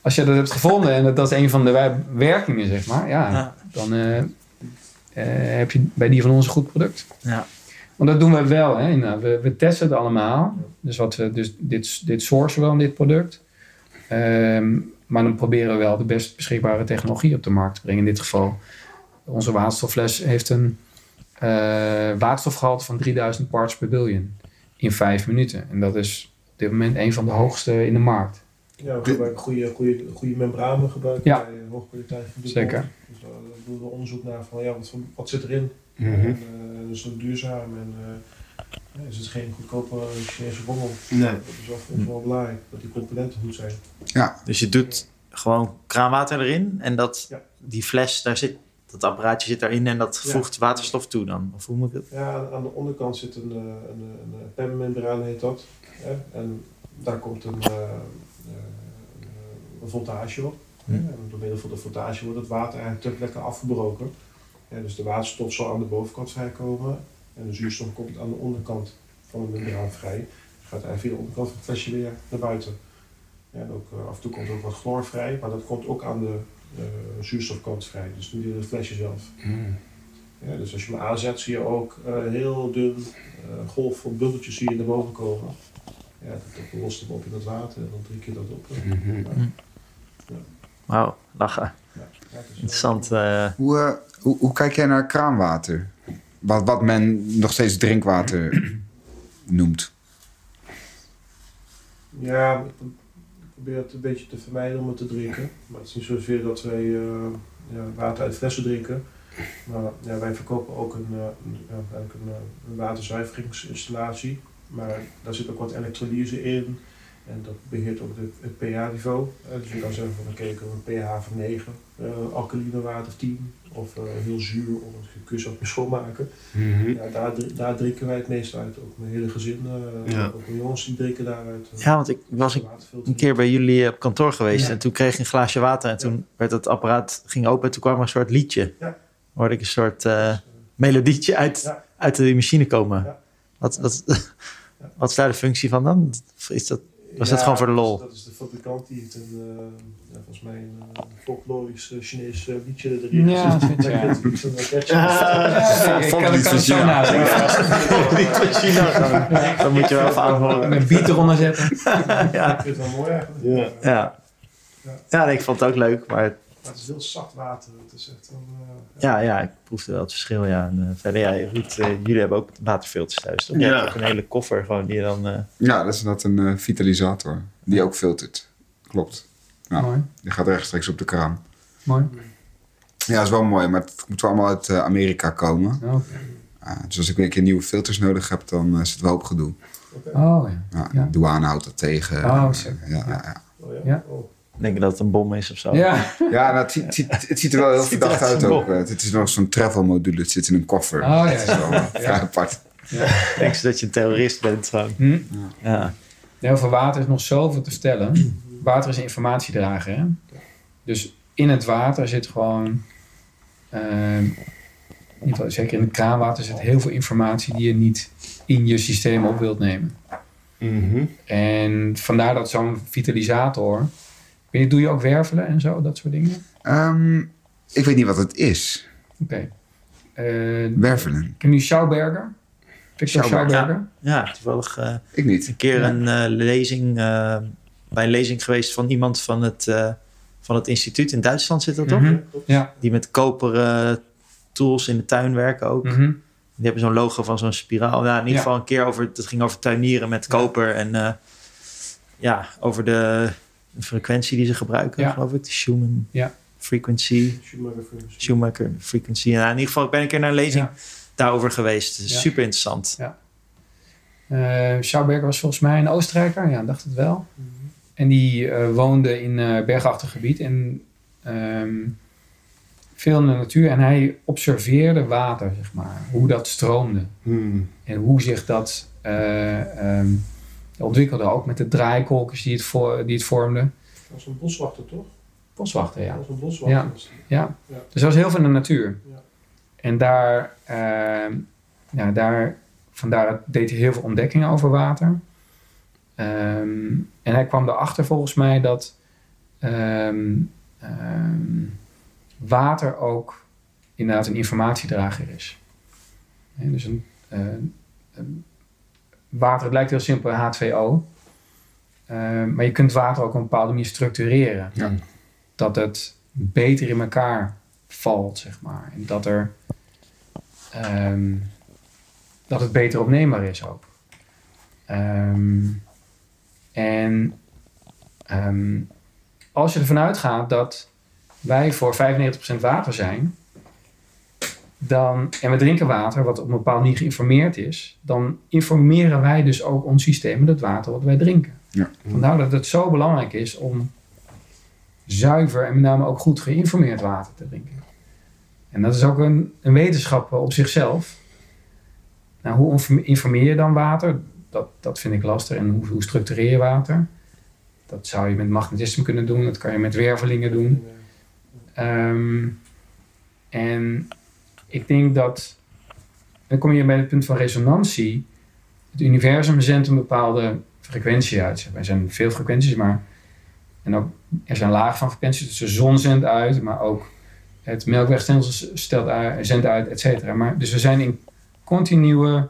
als je dat hebt gevonden en dat, dat is een van de werkingen, zeg maar, ja, Ja. dan eh, eh, heb je bij die van ons een goed product. Ja. Want dat doen we wel. Hè. Nou, we, we testen het allemaal. Dus, wat we, dus dit, dit sourcen we dan, dit product. Ehm, maar dan proberen we wel de best beschikbare technologie op de markt te brengen. In dit geval, onze waterstoffles heeft een waterstofgehalte van 3000 parts per billion in vijf minuten. En dat is op dit moment een van de hoogste in de markt. Ja, we gebruiken goede, goede, goede membranen gebruiken Ja. bij eh, hoge kwaliteit van Zeker. Dus daar doen we onderzoek naar van ja, wat, zit erin. En, eh, dus ook duurzaam en eh, ja, is het geen goedkope Chinese rommel. Nee. Dat is wel, ons wel belangrijk, dat die componenten goed zijn. Dus je doet gewoon kraanwater erin en dat, Ja. die fles, daar zit, dat apparaatje zit daarin en dat voegt waterstof toe dan? Of hoe moet ik het? Ja, aan- de onderkant zit een, eh, een, een, een PEM-membraan heet dat. Hè? En daar komt een, eh, eh, een voltage op. Hm. En door middel van de voltage wordt het water eigenlijk ter plekke afgebroken. Ja, dus de waterstof zal aan de bovenkant vrijkomen en de zuurstof komt aan de onderkant van de membraan vrij. Dus gaat eigenlijk via de onderkant van het flesje weer naar buiten. Ja, en ook, eh, af en toe komt er ook wat chloor vrij, maar dat komt ook aan de eh, zuurstofkant vrij. Dus niet in het flesje zelf. Mhm. Ja, dus als je hem aanzet, zie je ook eh, heel dun eh, golf van bubbeltjes zie je naar boven komen. Ja, dat, dat lost hem op in het water en dan drink je dat op. Mhm. Ja, Wauw, lachen. Interessant. eh, Hoe, hoe, hoe kijk jij naar kraanwater? Wat, wat men nog steeds drinkwater noemt. Ja, probeer het een beetje te vermijden om het te drinken. Maar het is niet zozeer dat wij eh, ja, water uit flessen drinken. Maar ja, wij verkopen ook een, eh, een, eh, een waterzuiveringsinstallatie. Maar daar zit ook wat elektrolyse in. En dat beheert ook de, het pH-niveau. Dus je kan zeggen van oké, heb een pH van 9, eh alkaline water 10. Of eh, heel zuur, om het ook weer schoonmaken. Mhm. Ja, daar, daar drinken wij het meest uit. Ook mijn hele gezin, eh, Ja. ook mijn jongens die drinken daaruit. eh, ja, want ik was een keer bij jullie op kantoor geweest Ja. en toen kreeg ik een glaasje water en toen werd het apparaat ging open en toen kwam er een soort liedje. Ja. Hoorde ik een soort melodietje uit, Ja. uit de machine komen. Ja. Wat, wat, wat is daar de functie van dan? Is dat, Was dat gewoon voor de dat is- lol? Dat is de fabrikant die heeft een, eh, ja, volgens mij een uh, folklorisch eh, Chinees eh, liedje erin Ja, ja. Iets, een catchy. Ja, ik kan, ik kan het zo nadenken. van China dan, dan moet je wel even aanhoren. Met beat eronder zetten. Ja, Ik vind het wel mooi eigenlijk. Ja. Eh, ja. ja ik vond het ook leuk, maar Maar het is heel zacht water. Het is echt een, eh, ja, ja, ik proefde wel het verschil. Ja. En, eh, verder, ja, Ruud, eh, jullie hebben ook waterfilters thuis. Toch? Je Ja. hebt ook een hele koffer gewoon die je dan... eh, Ja, dat is inderdaad een vitalisator. Die ook filtert. Klopt. Ja. Mooi, Die gaat rechtstreeks op de kraan. mooi. Ja, dat is wel mooi, maar het moet wel allemaal uit Amerika komen. Oh, Ah, dus als ik weer een keer nieuwe filters nodig heb, dan is het wel op gedoe. oh ja. Ja, Ja. De douane houdt dat tegen. Oh, zeker. ja, ja. Ja. Oh, ja? Ja. Oh. Denk je dat het een bom is of zo? Ja, ja nou, het, ziet, het ziet- het ziet er wel heel Het verdacht uit ook. Eh, Het is nog zo'n travel module. Het zit in een koffer. Oh, ja, Dat is wel eh, ja. vrij apart. Denk ze dat je een terrorist bent gewoon. hm. Ja. Nee, over water is nog zoveel te vertellen. Water is een informatiedrager. Hè? Dus in het water zit gewoon... ehm, in ieder geval, zeker in het kraanwater zit heel veel informatie die je niet in je systeem op wilt nemen. Mhm. En vandaar dat zo'n vitalisator... Weet niet, doe je ook wervelen en zo, dat soort dingen? Ehm, ik weet niet wat het is. Oké. Eh, Wervelen. ken je Schauberger? Victor Schauberger. Schauberger? ja, toevallig eh, Ik niet. een keer Ja. een eh, lezing, eh, bij een lezing geweest van iemand van het, eh, van het instituut in Duitsland zit dat toch? Mhm. Ja. Die met koperen tools in de tuin werken ook. Mhm. Die hebben zo'n logo van zo'n spiraal. Ja, in ieder Ja. geval een keer over, het ging over tuinieren met koper en eh, ja, over de frequentie die ze gebruiken, Ja. geloof ik. De Schumann Ja. frequency, Schumacher Films. Schumacher frequency. Ja, in ieder geval, ik ben een keer naar een lezing Ja. daarover geweest. Ja. Super interessant. Eh, Schauberger was volgens mij een Oostenrijker, ja, dacht het wel. En die eh, woonde in eh bergachtig gebied en ehm, veel in de natuur. En hij observeerde water, zeg maar, hoe dat stroomde. Hmm. En hoe zich dat eh, ehm, ontwikkelde, ook met de draaikolkjes die het, voor, die het vormden. Dat was een boswachter, toch? Boswachter, ja. Dat was een boswachter. Ja. Ja, Ja. dus dat was heel veel in de natuur. Ja. En daar, ehm, ja, daar, vandaar deed hij heel veel ontdekkingen over water. Ehm, en hij kwam erachter volgens mij dat ehm, water ook inderdaad een informatiedrager is. Hè, dus een, eh, een- water, het lijkt heel simpel, H2O. Ehm, maar je kunt water ook op een bepaalde manier structureren. Ja. Dat het beter in elkaar valt, zeg maar. En dat er ehm, dat het beter opneembaar is ook. Ehm, en ehm, als je ervan uitgaat dat wij voor 95% water zijn, dan, en we drinken water wat op een bepaalde manier geïnformeerd is, dan informeren wij dus ook ons systeem met het water wat wij drinken. Ja. Vandaar dat het zo belangrijk is om zuiver en met name ook goed geïnformeerd water te drinken. En dat is ook een, een wetenschap op zichzelf. Nou, hoe inform- informeer je dan water? Dat, dat vind ik lastig. En hoe, hoe structureer je water? Dat zou je met magnetisme kunnen doen. Dat kan je met wervelingen doen. Ehm, en ik denk dat, dan kom je bij het punt van resonantie. Het universum zendt een bepaalde frequentie uit. Er zijn veel frequenties, maar en ook, er zijn lagen van frequenties. Dus de zon zendt uit, maar ook het melkwegstelsel stelt zendt uit, et cetera. Maar Dus we zijn in continue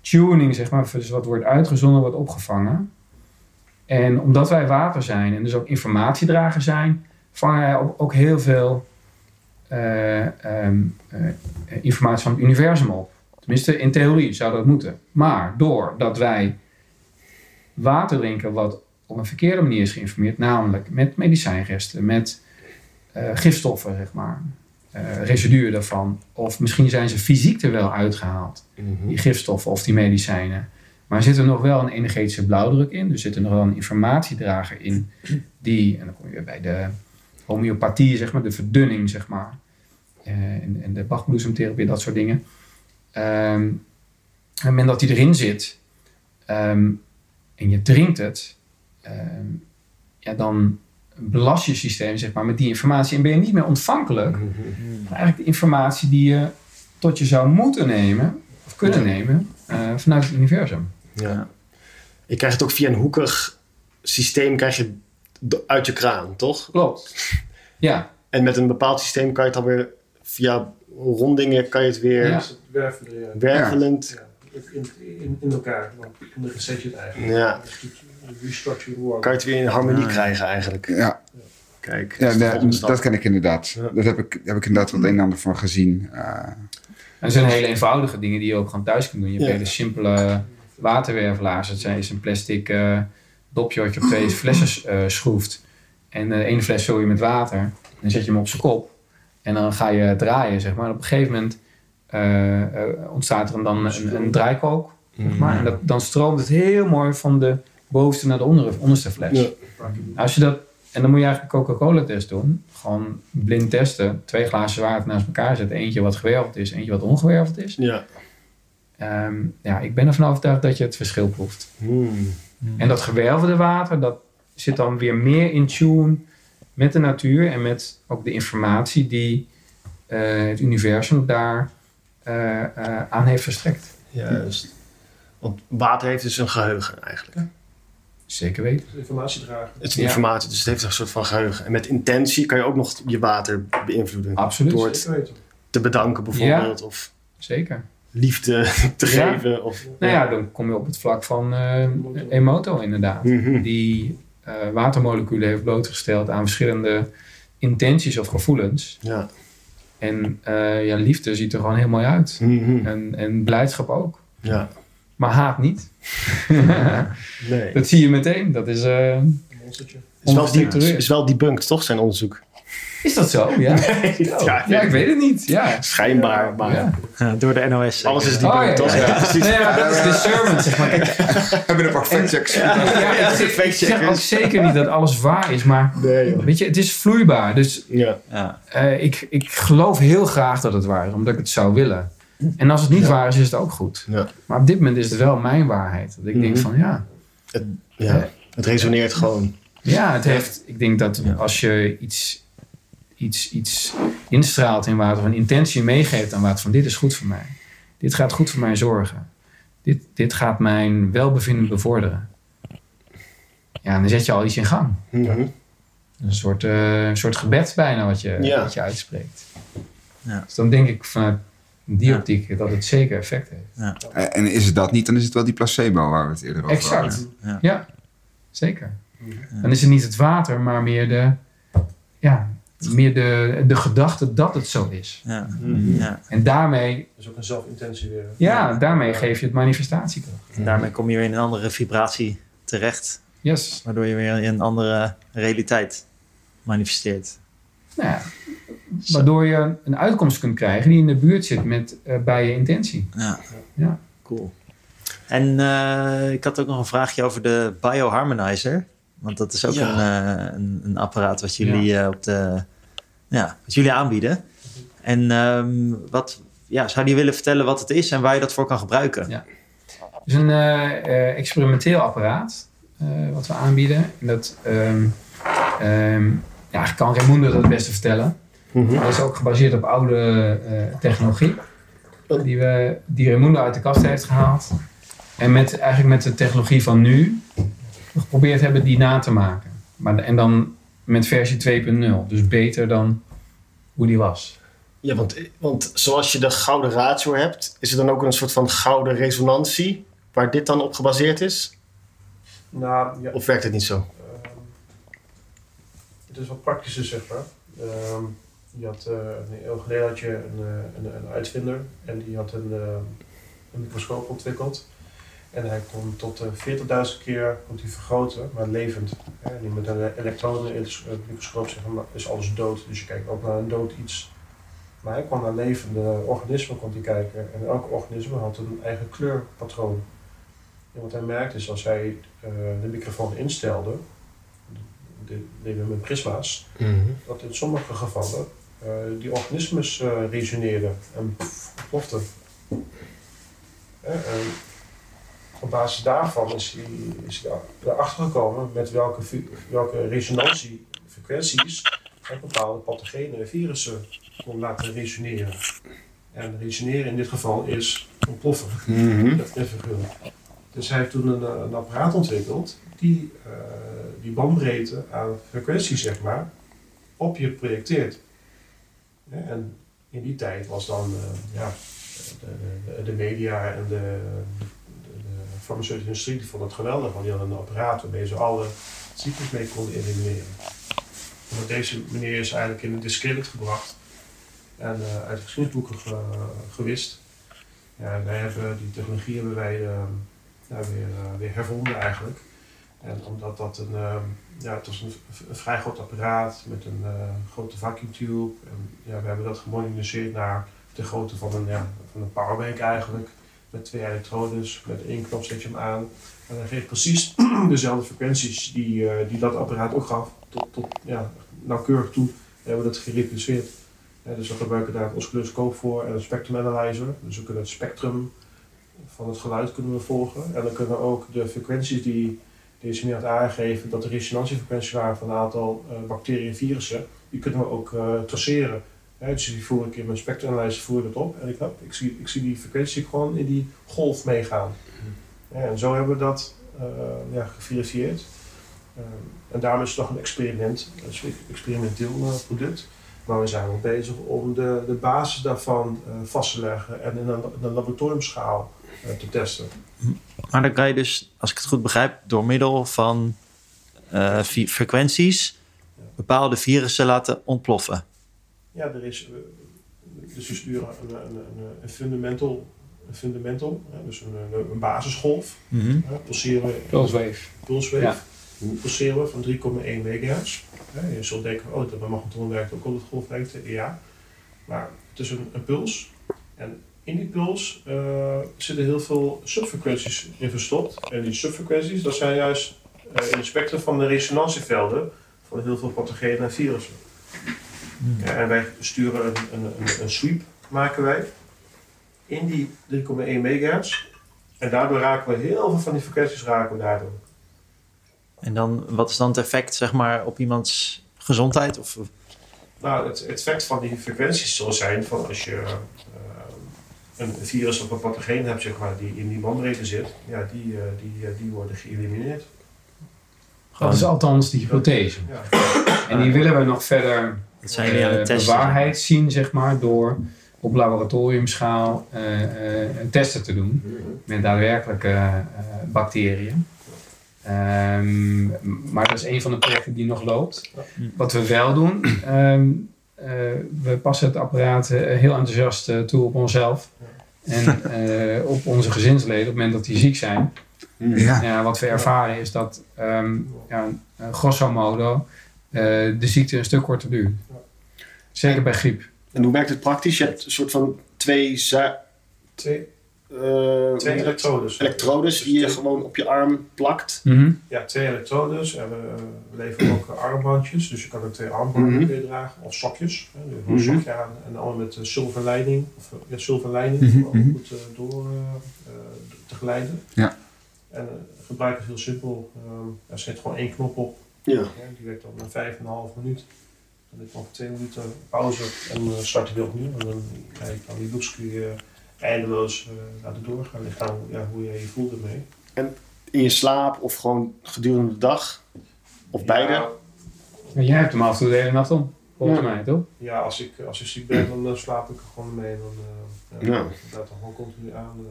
tuning, zeg maar. Dus wat wordt uitgezonden, wordt opgevangen. En omdat wij water zijn en dus ook informatiedrager zijn, vangen wij ook heel veel eh, ehm, eh, informatie van het universum op. Tenminste, in theorie zou dat moeten. Maar doordat wij water drinken wat op een verkeerde manier is geïnformeerd, namelijk met medicijnresten, met eh, gifstoffen, zeg maar, eh, residuen daarvan, of misschien zijn ze fysiek er wel uitgehaald, die gifstoffen of die medicijnen. Maar zit er nog wel een energetische blauwdruk in? Dus zit er nog wel een informatiedrager in die, en dan kom je weer bij de homeopathie, zeg maar, de verdunning, zeg maar. Eh, en, en de bachbloesemtherapie, dat soort dingen. Ehm, op het moment dat die erin zit ehm, en je drinkt het, ehm, ja, dan belast je systeem zeg maar, met die informatie en ben je niet meer ontvankelijk voor eigenlijk de informatie die je tot je zou moeten nemen, of kunnen nemen, eh, vanuit het universum. Ja. Je krijgt het ook via een hoekig systeem krijg je uit je kraan, toch? Klopt. Ja, En met een bepaald systeem kan je het dan weer via rondingen kan je het weer Ja. Dus ja. wervelend. Ja, in, in, in elkaar. Dan, dan reset je het eigenlijk. Ja. Restructure work. Kan je het weer in harmonie Ja. krijgen eigenlijk. Ja, Kijk, ja dat dat ken ik inderdaad. Ja. Dat heb ik, heb ik inderdaad wat een en ander van gezien. Eh, en er zijn hele eenvoudige dingen die je ook gewoon thuis kunt doen. Je hebt Ja. hele simpele waterwervelaars. Het zijn- is een plastic eh, dopje wat je op twee flessen eh, schroeft. En de ene fles vul je met water. Dan zet je hem op zijn kop. En dan ga je draaien, zeg maar. En op een gegeven moment eh, eh, ontstaat er dan een, een draaikolk. zeg maar. En dat, dan stroomt het heel mooi van de bovenste naar de onder, onderste fles. Ja. Als je dat, en dan moet je eigenlijk een Coca-Cola-test doen. Gewoon blind testen. Twee glazen water naast elkaar zetten. Eentje wat gewerveld is, eentje wat ongewerveld is. Ja. Ehm, ja, ik ben ervan overtuigd dat je het verschil proeft. Hmm. En dat gewervelde water, dat zit dan weer meer in tune met de natuur en met ook de informatie die eh, het universum daar eh, eh, aan heeft verstrekt. Juist. Want water heeft dus een geheugen eigenlijk. Zeker weten. Informatiedrager. Het is een Ja. informatie, dus het heeft een soort van geheugen. En met intentie kan je ook nog je water beïnvloeden. Absoluut. Door het Zeker weten. te bedanken bijvoorbeeld. Of Zeker. liefde te Ja. geven. Of, Nou ja, dan kom je op het vlak van eh Emoto inderdaad. Mhm. Die eh, watermoleculen heeft blootgesteld aan verschillende intenties of gevoelens. Ja. En eh, ja, liefde ziet er gewoon heel mooi uit. Mhm. En, en blijdschap ook. Ja. Maar haat niet. Nee. dat zie je meteen. Dat is, eh, Een monstertje. Is wel, die, is wel debunked, toch, zijn onderzoek? Is dat zo? Ja. ja, ja, ik weet het niet. Ja. Schijnbaar, maar Ja. Ja, door de NOS. alles is debunked, Oh, ja, toch? ja. precies. Nee, ja, dat is discernment, zeg maar. Kijk, Hebben een paar factchecks. ja, Ja, ik, de ik zeg ook factcheckers. zeker niet dat alles waar is, maar Nee, weet je, het is vloeibaar. Dus Ja. Ja, eh, ik, ik geloof heel graag dat het waar is, omdat ik het zou willen. En als het niet Ja. waar is, is het ook goed. Ja. Maar op dit moment is het wel mijn waarheid. Dat ik denk Mhm. van ja, ja. Het resoneert gewoon. ja, het heeft. Ik denk dat als je iets, iets, iets instraalt in water, of een intentie meegeeft aan water, van dit is goed voor mij. Dit gaat goed voor mij zorgen. Dit, dit gaat mijn welbevinden bevorderen. Ja, dan zet je al iets in gang. Mhm. Een soort, eh, een soort gebed bijna wat je, Ja. wat je uitspreekt. Ja. Dus dan denk ik vanuit die Ja. optiek dat het zeker effect heeft. Eh, En is het dat niet, dan is het wel die placebo waar we het eerder over Exact. hadden. Ja. Ja, zeker. Dan is het niet het water, maar meer de, ja, meer de, de gedachte dat het zo is. ja, Mhm. ja. En daarmee, Dat is ook een zelfintentie weer. ja, daarmee geef je het manifestatiekracht. En daarmee kom je weer in een andere vibratie terecht, Yes. waardoor je weer in een andere realiteit manifesteert. Nou ja, waardoor je een uitkomst kunt krijgen die in de buurt zit met eh, bij je intentie. Ja, Ja. cool. En eh, ik had ook nog een vraagje over de Bioharmonizer. Want dat is ook Ja. een, eh, een, een apparaat wat jullie, eh, op de, ja, wat jullie aanbieden. En ehm, wat ja, zou je willen vertellen wat het is en waar je dat voor kan gebruiken? Ja. Het is een eh, eh, experimenteel apparaat eh, wat we aanbieden. En dat ehm, ehm, ja, kan Raimundo dat het beste vertellen. Mhm. Dat is ook gebaseerd op oude eh, technologie. Die, we, die Raimundo uit de kast heeft gehaald. En met, eigenlijk met de technologie van nu geprobeerd hebben die na te maken. Maar, en dan met versie 2.0. Dus beter dan hoe die was. Ja, want, want zoals je de gouden ratio hebt, is er dan ook een soort van gouden resonantie waar dit dan op gebaseerd is? Nou, ja, Of werkt het niet zo? Ehm, het is wat praktischer, zeg maar. Ehm, je had, eh, een eeuw geleden had je een, eh, een, een uitvinder en die had een, eh, een microscoop ontwikkeld. En hij kon tot eh, 40.000 keer kon hij vergroten, maar levend. En die met een elektronenmicroscoop zeg maar, is alles dood, dus je kijkt ook naar een dood iets. Maar hij kon naar levende organismen kon hij kijken en elk organisme had een eigen kleurpatroon. En wat hij merkte is als hij eh, de microfoon instelde, deden met prisma's, dat in sommige gevallen eh, die organismes eh resoneerden en ploften. Op basis daarvan is hij, is hij erachter gekomen met welke, welke resonantiefrequenties hij bepaalde pathogenen en virussen kon laten resoneren. En resoneren in dit geval is ontploffen. Mhm. Dat is figuurlijk. Dus hij heeft toen een, eh, een apparaat ontwikkeld die eh, die bandbreedte aan frequentie, zeg maar, op je projecteert. Ja, en in die tijd was dan eh, ja, de, de, media en de farmaceutische industrie die vonden het geweldig, want die hadden een apparaat waarmee ze alle ziektes mee konden elimineren. En op deze manier is eigenlijk in een discredit gebracht en eh, uit de geschiedenisboeken ge- gewist. Ja, wij hebben die technologie hebben wij eh, ja, weer, eh, weer hervonden eigenlijk. En omdat dat een, eh, ja, het was een vrij groot apparaat met een eh, grote vacuumtube. En ja, we hebben dat gemoderniseerd naar de grootte van een, ja, van een powerbank eigenlijk. Met twee elektrodes, met één knop zet je hem aan. En hij geeft precies dezelfde frequenties die, eh, die dat apparaat ook gaf. Tot, tot ja, nauwkeurig toe hebben we dat gerepliceerd. Dus we gebruiken daar een oscilloscoop voor en een spectrum analyzer. Dus we kunnen het spectrum van het geluid kunnen we volgen. En dan kunnen we ook de frequenties die deze meer had dat de resonantiefrequenties waren van een aantal eh, bacteriën en virussen, die kunnen we ook eh, traceren. Dus die voer ik in mijn spectrum analyzer voer ik dat op en ik, hop, ik, zie, ik zie die frequentie gewoon in die golf meegaan. Ja, en zo hebben we dat eh, ja, geverifieerd. Eh, en daarom is het nog een experiment, een experimenteel eh, product. Maar we zijn wel bezig om de, de basis daarvan eh, vast te leggen en in een, in een laboratoriumschaal te testen. Maar dan kan je dus, als ik het goed begrijp, door middel van frequenties bepaalde virussen laten ontploffen. Ja, er is, eh, dus we sturen een, een, een, een fundamental, een fundamental hè, dus een, een, een basisgolf. Hè, pulseren, Pulswave. pulswave. Ja. Pulseren we van 3,1 megahertz. Hè, je zult denken, oh, dat bij magnetron werkt ook al het golflengte. Ja, maar het is een, een puls. En in die puls eh, zitten heel veel subfrequenties in verstopt. En die subfrequenties, dat zijn juist eh, in het spectrum van de resonantievelden van heel veel pathogenen en virussen. Ja, en wij sturen een, een, een, een sweep, maken wij, in die 3,1 megahertz. En daardoor raken we heel veel van die frequenties raken we daardoor. En dan, wat is dan het effect zeg maar, op iemands gezondheid? Of, Nou, het, het effect van die frequenties zal zijn van als je eh, een virus of een pathogeen hebt, zeg maar, die in die bandbreedte zit, ja, die, eh, die, eh, die worden geëlimineerd. Dat is althans die hypothese. Ja. En die willen we nog verder dat zijn jullie aan het eh, testen? bewaarheid zien, zeg maar, door op laboratoriumschaal eh, eh, testen te doen met daadwerkelijke eh, bacteriën. Ehm, maar dat is een van de projecten die nog loopt. Wat we wel doen, ehm, eh, we passen het apparaat heel enthousiast toe op onszelf. En eh, op onze gezinsleden op het moment dat die ziek zijn. Ja. Ja, wat we ervaren is dat ehm, ja, grosso modo eh, de ziekte een stuk korter duurt. Zeker bij griep. En hoe werkt het praktisch? Je hebt een soort van twee, Twee, eh, twee elektrodes. elektrodes die je gewoon op je arm plakt. Ja, twee elektrodes. En we, we leveren ook eh, armbandjes. Dus je kan ook twee armbanden Mhm. je dragen. Of sokjes. Hè. Dus Een Mhm. sokje aan en allemaal met uh, zilverleiding. Of ja, zilverleiding. Mhm, Om ook mhm. goed uh, door uh, te glijden. Ja. En uh, het gebruik is heel simpel. Um, er zit gewoon één knop op. Ja. Ja, die werkt dan na vijf en een half minuut. Dan heb ik nog twee minuten pauze en uh, start je weer opnieuw. En dan krijg ik dan die loops kun je eindeloos uh, laten doorgaan. Ligt aan ja, hoe je je voelt ermee. En in je slaap of gewoon gedurende de dag? Of beide? Maar jij hebt hem af en toe de hele nacht om, volgens Ja. mij, toch? ja, als ik, als ik ziek ben, dan uh, slaap ik er gewoon mee. En dan uh, ja, ik er gewoon continu aan. uh.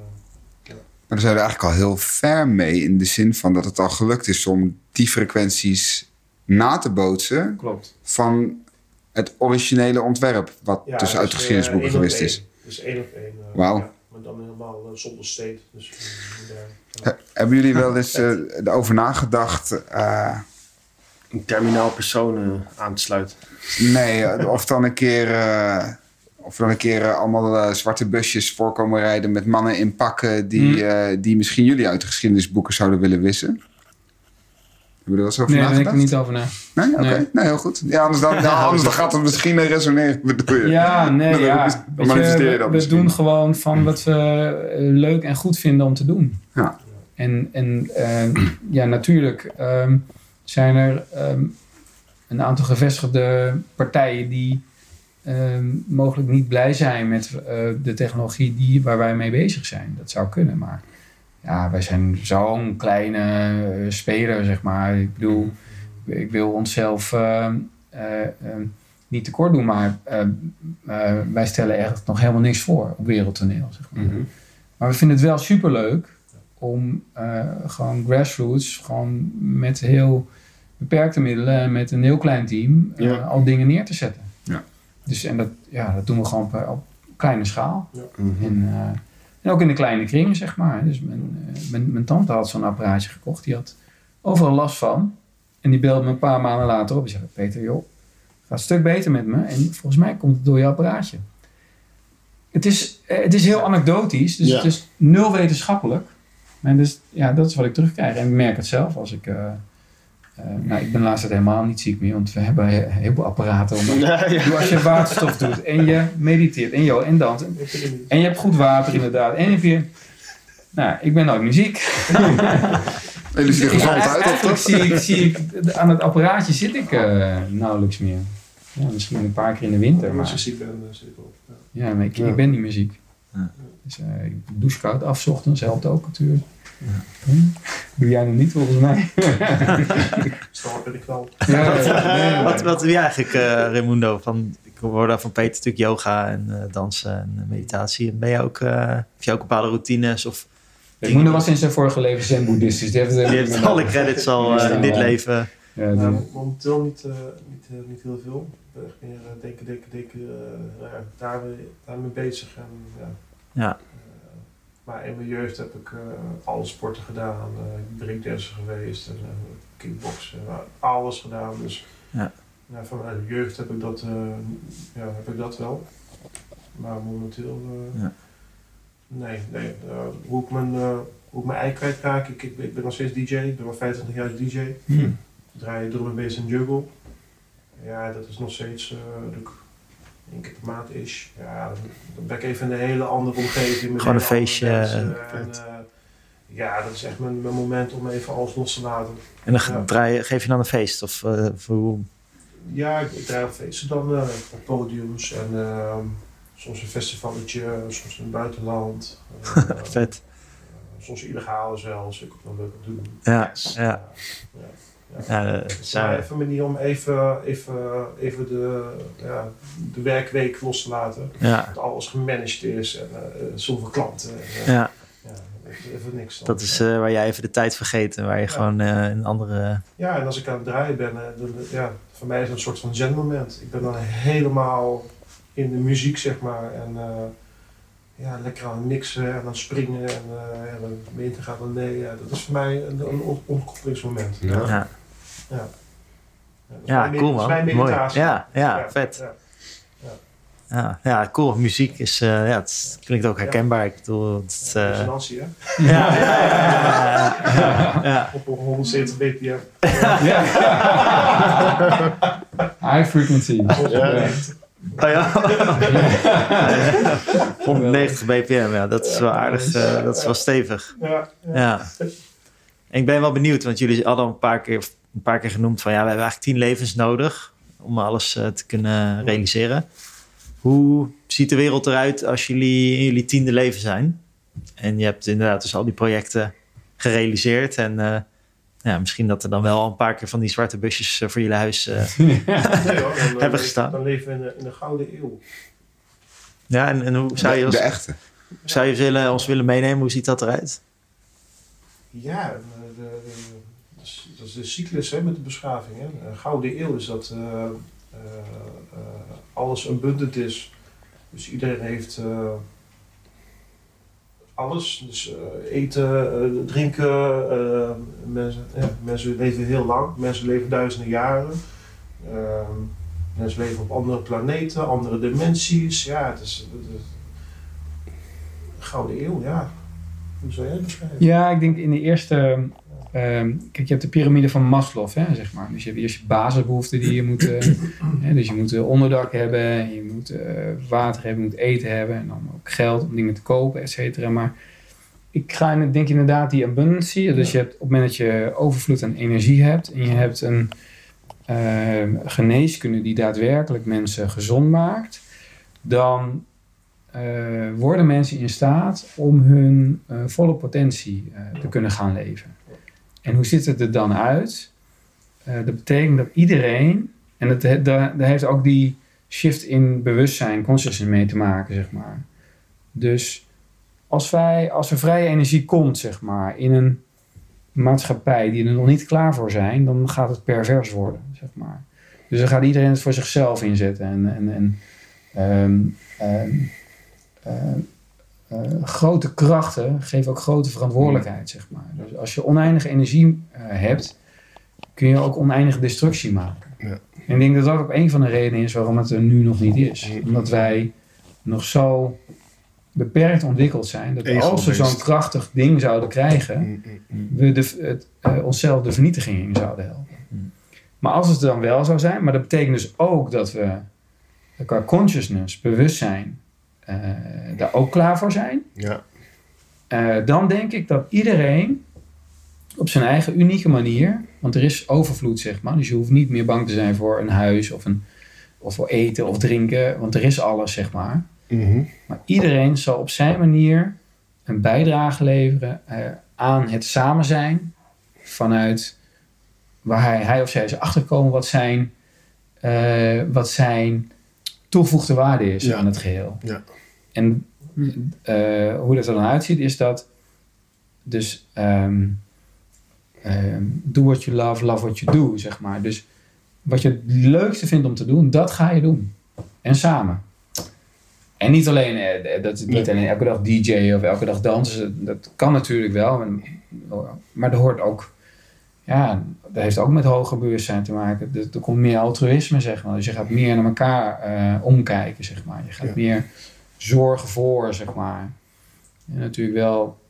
Maar dan zijn we er eigenlijk al heel ver mee in de zin van dat het al gelukt is om die frequenties na te bootsen Klopt. van het originele ontwerp, wat Ja, dus uit de dus, geschiedenisboeken eh, geweest is. één. Dus één op één. eh, Wauw. ja. Maar dan helemaal uh, zonder state. Dus uh, Hebben jullie wel eens eh, erover nagedacht? eh, Een terminaal persoon eh, aan te sluiten. nee, eh, of dan een keer, eh, of dan een keer eh, allemaal eh, zwarte busjes voorkomen rijden met mannen in pakken die, Hmm. eh, die misschien jullie uit de geschiedenisboeken zouden willen wissen? Hebben jullie er wel eens over Nee, daar denk ik nagedacht? niet over na. Nee, oké. Nee. Nee. heel goed. Ja, anders dan, ja, anders dan gaat het misschien resoneren, bedoel je? Ja, nee, Dan ja. Manifesteer je we, dat we misschien. doen gewoon van wat we eh, leuk en goed vinden om te doen. Ja. En, en eh, ja, natuurlijk ehm, zijn er ehm, een aantal gevestigde partijen die ehm, mogelijk niet blij zijn met eh, de technologie die, waar wij mee bezig zijn. Dat zou kunnen, maar ja, wij zijn zo'n kleine eh, speler, zeg maar. Ik bedoel, ik wil onszelf eh, ehm, niet tekort doen, maar eh, wij stellen echt nog helemaal niks voor op wereldtoneel. Zeg maar. maar we vinden het wel superleuk om eh, gewoon grassroots, gewoon met heel beperkte middelen en met een heel klein team eh, Ja. al dingen neer te zetten. Ja. Dus en dat, ja, dat doen we gewoon op kleine schaal. Mhm. Eh, en ook in de kleine kringen, zeg maar. Dus mijn, eh, mijn, mijn tante had zo'n apparaatje gekocht. Die had overal last van. En die belde me een paar maanden later op. Die zei, Peter, joh, gaat een stuk beter met me. En volgens mij komt het door je apparaatje. Het is, eh, het is heel anekdotisch. Dus Ja. het is nul wetenschappelijk. Maar dus, ja, dat is wat ik terugkrijg. En ik merk het zelf als ik... eh, eh, nou, ik ben tijd helemaal niet ziek meer. Want we hebben he- heel veel apparaten. Om, Ja, ja. Als je waterstof doet en je mediteert en, jo, en niet. En je hebt goed water inderdaad. En heb je... Nou, ik ben nooit meer ziek. Jullie zien er gezond Ja, uit, of eigenlijk toch? zie ik, zie ik, aan het apparaatje zit ik eh, nauwelijks meer. Ja, misschien een paar keer in de winter. Als je ziek bent, dan zit ik op. Ja. ja, maar ik, Ja. ik ben niet meer ziek. Ja. Dus, eh, ik douche koud af ochtends, helpt ook natuurlijk. Hm? Doe jij nog niet volgens mij? Ja, nee, nee. Wat, wat doe je eigenlijk, eh Raimundo? Van, ik hoorde van Peter natuurlijk yoga en eh, dansen en meditatie. Ben je ook, eh, heb je ook bepaalde routines? Of moeder was in zijn vorige leven zen-boeddhistisch. Die heeft, het die heeft niet alle credits al in dit leven. Ja, die- Nou, momenteel niet, eh, niet, niet heel veel. Ik ben echt meer eh, denken, denken, denken, ja, daar, mee- daar mee bezig. En, ja. Ja. Eh, maar in mijn jeugd heb ik eh, alle sporten gedaan. eh ik ben breakdancer geweest en eh, kickboksen. alles gedaan. Dus Ja. ja, vanuit de jeugd heb ik dat, eh, ja, heb ik dat wel. Maar momenteel... eh, Ja. Nee, nee. eh, hoe, ik mijn, eh, hoe ik mijn ei kwijtraak. Ik, ik, ik ben nog steeds DJ. Ik ben al 25 jaar DJ. Hm. draai je drum en bass en juggle. Ja, dat is nog steeds uh, ik één keer per maand is. Ja, dan, ben ik even in een hele andere omgeving. Gewoon een feestje, eh, En, eh, ja, dat is echt mijn, mijn moment om even alles los te laten. En dan Ja. draai, je- geef je dan een feest? Of eh, voor hoe? Ja, ik, ik draai op feesten dan op podiums en eh, soms een festivalletje, soms in het buitenland. Vet. soms illegaal zelfs, ik om te doen. Ja, Yes. ja. Ja. Ja eh, Het is zijn even een manier om even, even, even de, ja, de werkweek los te laten. ja, Dat alles gemanaged is en eh, zoveel klanten. En, ja, ja, even, even niks. dan. dat is eh, waar jij even de tijd vergeet en waar je Ja. gewoon eh, een andere... Ja, en als ik aan het draaien ben, dan, ja, voor mij is het een soort van zen-moment. Ik ben dan helemaal in de muziek, zeg maar. En eh, ja, lekker aan het mixen en aan het springen. En uh, de winter gaat dan nee. Ja, dat is voor mij een, een on- ontkoppelingsmoment. Ja. Ja, Ja, Ja, cool dat is man. mijn Mooi. meditatie. Ja, ja, vet. ja. Ja, ja, cool. Muziek is, eh, ja, het klinkt ook herkenbaar. Ik bedoel, het, is, eh, Resonantie, hè? ja, ja, ja, ja, ja. Op 170 bpm. Ja. High frequency. Ja. Oh ja. 190 bpm, ja, dat is wel aardig. eh, dat is wel stevig. Ja, ja. Ja. En ik ben wel benieuwd, want jullie hadden al een paar keer, een paar keer genoemd van ja, we hebben eigenlijk tien levens nodig om alles eh, te kunnen realiseren. Hoe ziet de wereld eruit als jullie in jullie tiende leven zijn? En je hebt inderdaad dus al die projecten gerealiseerd. En eh, ja, misschien dat er dan wel een paar keer van die zwarte busjes eh, voor jullie huis. eh, Nee, hoor, dan, eh, Hebben leven- gestaan. Dan leven we in de, in de gouden eeuw. ja, en, en hoe zou je, ons, de echte. zou je willen, ons willen meenemen? Hoe ziet dat eruit? Ja, de- dat is- de cyclus hè, met de beschaving. Hè. Een gouden eeuw is dat eh, alles abundant is. Dus iedereen heeft alles. Dus eten, drinken. mensen, mensen leven heel lang. Mensen leven duizenden jaren. Ehm, mensen leven op andere planeten, andere dimensies. Ja, het is, het gouden eeuw, ja. Hoe zou jij het beschrijven? Ja, ik denk in de eerste. Ehm, kijk, je hebt de piramide van Maslow, hè, zeg maar. Dus je hebt eerst je basisbehoeften die je moet. eh, hè, dus je moet eh, onderdak hebben, je moet eh, water hebben, je moet eten hebben. En dan ook geld om dingen te kopen, et cetera. Maar ik ga in, denk inderdaad die abundancy. Dus je hebt op het moment dat je overvloed aan energie hebt. en je hebt een ehm, geneeskunde die daadwerkelijk mensen gezond maakt. dan worden mensen in staat om hun volle potentie te kunnen gaan leven. En hoe ziet het er dan uit? Eh, dat betekent dat iedereen, en dat, daar, heeft ook die shift in bewustzijn, consciousness mee te maken, zeg maar. Dus als, wij, als er vrije energie komt, zeg maar, in een maatschappij die er nog niet klaar voor zijn, dan gaat het pervers worden, zeg maar. Dus dan gaat iedereen het voor zichzelf inzetten. En, en, en ehm, ehm, eh, eh, grote krachten geven ook grote verantwoordelijkheid, zeg maar. Dus als je oneindige energie eh, hebt, kun je ook oneindige destructie maken. Ja. En ik denk dat dat ook een van de redenen is waarom het er nu nog niet is. Omdat wij nog zo beperkt ontwikkeld zijn, dat als we zo'n krachtig ding zouden krijgen, Mm, mm, mm. we de, het, eh, onszelf de vernietiging in zouden helpen. Maar als het dan wel zou zijn, maar dat betekent dus ook dat we qua consciousness, bewustzijn, daar ook klaar voor zijn. Ja. Eh, dan denk ik dat iedereen op zijn eigen unieke manier, want er is overvloed zeg maar, dus je hoeft niet meer bang te zijn voor een huis of, een, of voor eten of drinken, want er is alles zeg maar. Mhm. Maar iedereen zal op zijn manier een bijdrage leveren eh, aan het samen zijn vanuit waar hij, hij of zij is achterkomen wat zijn, eh, wat zijn toegevoegde waarde is Ja. aan het geheel. Ja. En eh, hoe dat er dan uitziet is dat dus ehm, ehm, do what you love, love what you do, zeg maar. Dus wat je het leukste vindt om te doen, dat ga je doen. En samen. En niet alleen, eh, dat is niet alleen elke dag DJ of elke dag dansen. Dat kan natuurlijk wel. maar- Maar er hoort ook, ja, dat heeft ook met hoger bewustzijn te maken. Er, er komt meer altruïsme, zeg maar. Dus je gaat meer naar elkaar eh, omkijken, zeg maar. Je gaat Ja. meer zorgen voor, zeg maar. En natuurlijk wel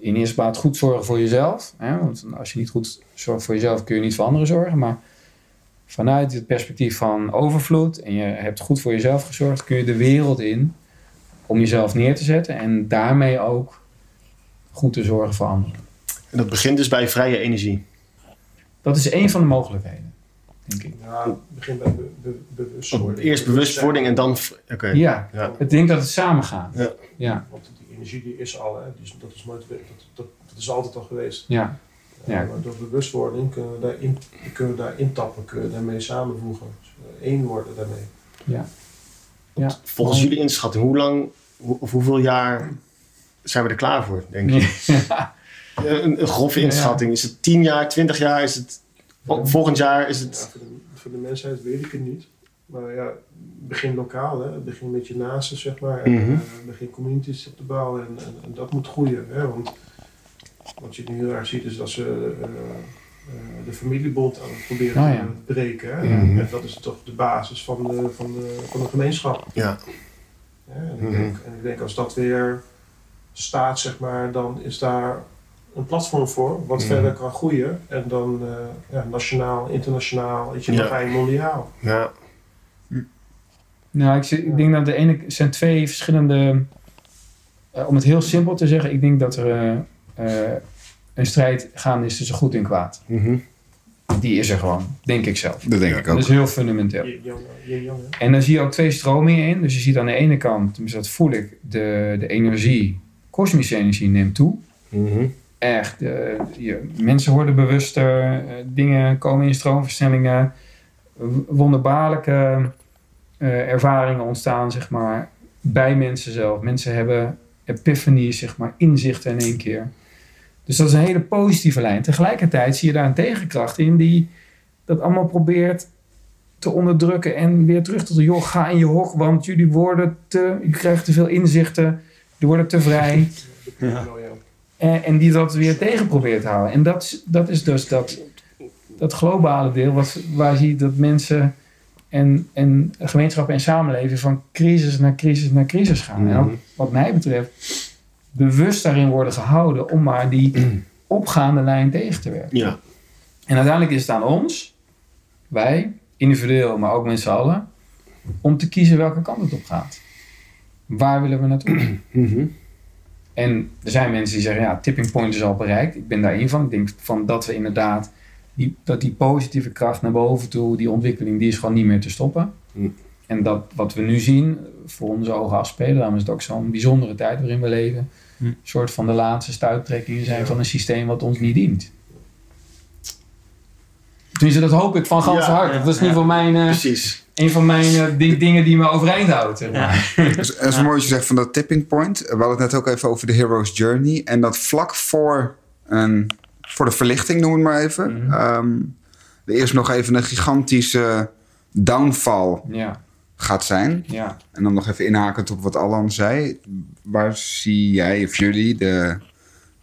in eerste plaats goed zorgen voor jezelf. Hè? Want als je niet goed zorgt voor jezelf, kun je niet voor anderen zorgen. Maar vanuit het perspectief van overvloed en je hebt goed voor jezelf gezorgd, kun je de wereld in om jezelf neer te zetten en daarmee ook goed te zorgen voor anderen. En dat begint dus bij vrije energie. Dat is één van de mogelijkheden, denk ik. Ja, het begint bij be- be- bewustwording. Eerst bewustwording en dan... Oké. Ja, Ja. ik denk dat het samen gaat. Ja. Ja, Want die energie die is al, hè. Dus dat, is nooit, dat, dat, dat is altijd al geweest. ja, Ja. Maar door bewustwording kunnen we, daarin, kunnen we daar intappen, kunnen we daarmee samenvoegen. Dus, één worden daarmee. ja. ja. Volgens jullie inschatting, hoe lang of hoeveel jaar zijn we er klaar voor, denk je? Ja. Een, een grove inschatting. Is het 10 jaar, 20 jaar? Is het, vol- volgend jaar is Ja, het... voor, de, voor de mensheid weet ik het niet. Maar ja, begin lokaal, hè. begin met je naasten, zeg maar. En Mhm. eh, begin communities op te bouwen en, en, en dat moet groeien. Hè. Want wat je nu heel erg ziet is dat ze eh, eh, de familiebond aan het proberen Oh ja. te breken. Hè. Mhm. En dat is toch de basis van de, van de, van de gemeenschap. Ja. Ja, en, ik Mhm. denk, en ik denk als dat weer staat, zeg maar, dan is daar een platform voor wat verder kan groeien. En dan eh, ja, nationaal, internationaal, weet je, Ja. dan ga je mondiaal. ja. Nou, ik, ik denk dat de ene zijn twee verschillende. eh, om het heel simpel te zeggen, ik denk dat er eh, eh, een strijd gaande is tussen goed en kwaad. Mhm. Die is er gewoon, denk ik zelf. Dat denk ik Dat ook. is heel fundamenteel. En dan zie je ook twee stromingen in. Dus je ziet aan de ene kant, tenminste dat voel ik, de, de energie, kosmische energie neemt toe. Mhm. Echt, eh, je, mensen worden bewuster, eh, dingen komen in stroomversnellingen, wonderbaarlijke eh, ervaringen ontstaan, zeg maar, bij mensen zelf. Mensen hebben epiphanies, zeg maar, inzichten in één keer. Dus dat is een hele positieve lijn. Tegelijkertijd zie je daar een tegenkracht in die dat allemaal probeert te onderdrukken en weer terug tot de joh, ga in je hok, want jullie worden te, je krijgt te veel inzichten, jullie worden te vrij. Ja. En, en die dat weer tegen probeert te houden. En dat, is- dat is dus dat, dat globale deel wat, waar je ziet dat mensen en, en gemeenschappen en samenleving van crisis naar crisis naar crisis gaan. En ook wat mij betreft bewust daarin worden gehouden om maar die opgaande lijn tegen te werken. Ja. En uiteindelijk is het aan ons, wij, individueel, maar ook met z'n allen, om te kiezen welke kant het op gaat. Waar willen we naartoe? Mhm. En er zijn mensen die zeggen, ja, tipping point is al bereikt. Ik ben daar één van. Ik denk van dat we inderdaad, die, dat die positieve kracht naar boven toe, die ontwikkeling, die is gewoon niet meer te stoppen. Hm. En dat wat we nu zien, voor onze ogen afspelen, daarom is het ook zo'n bijzondere tijd waarin we leven. Hm. Een soort van de laatste stuittrekkingen zijn van een systeem wat ons niet dient. Tenminste, dat hoop ik van ganse Ja, harte. Dat is in ieder geval mijn, eh, Precies. een van mijn eh, di- dingen die me overeind houdt. zeg maar. Dat is, dat is mooi wat je zegt van dat tipping point. We hadden het net ook even over de hero's journey. En dat vlak voor, een, voor de verlichting, noem het maar even. Ehm, er eerst nog even een gigantische downfall Ja, gaat zijn. ja. En dan nog even inhakend op wat Alan zei. Waar zie jij of jullie de,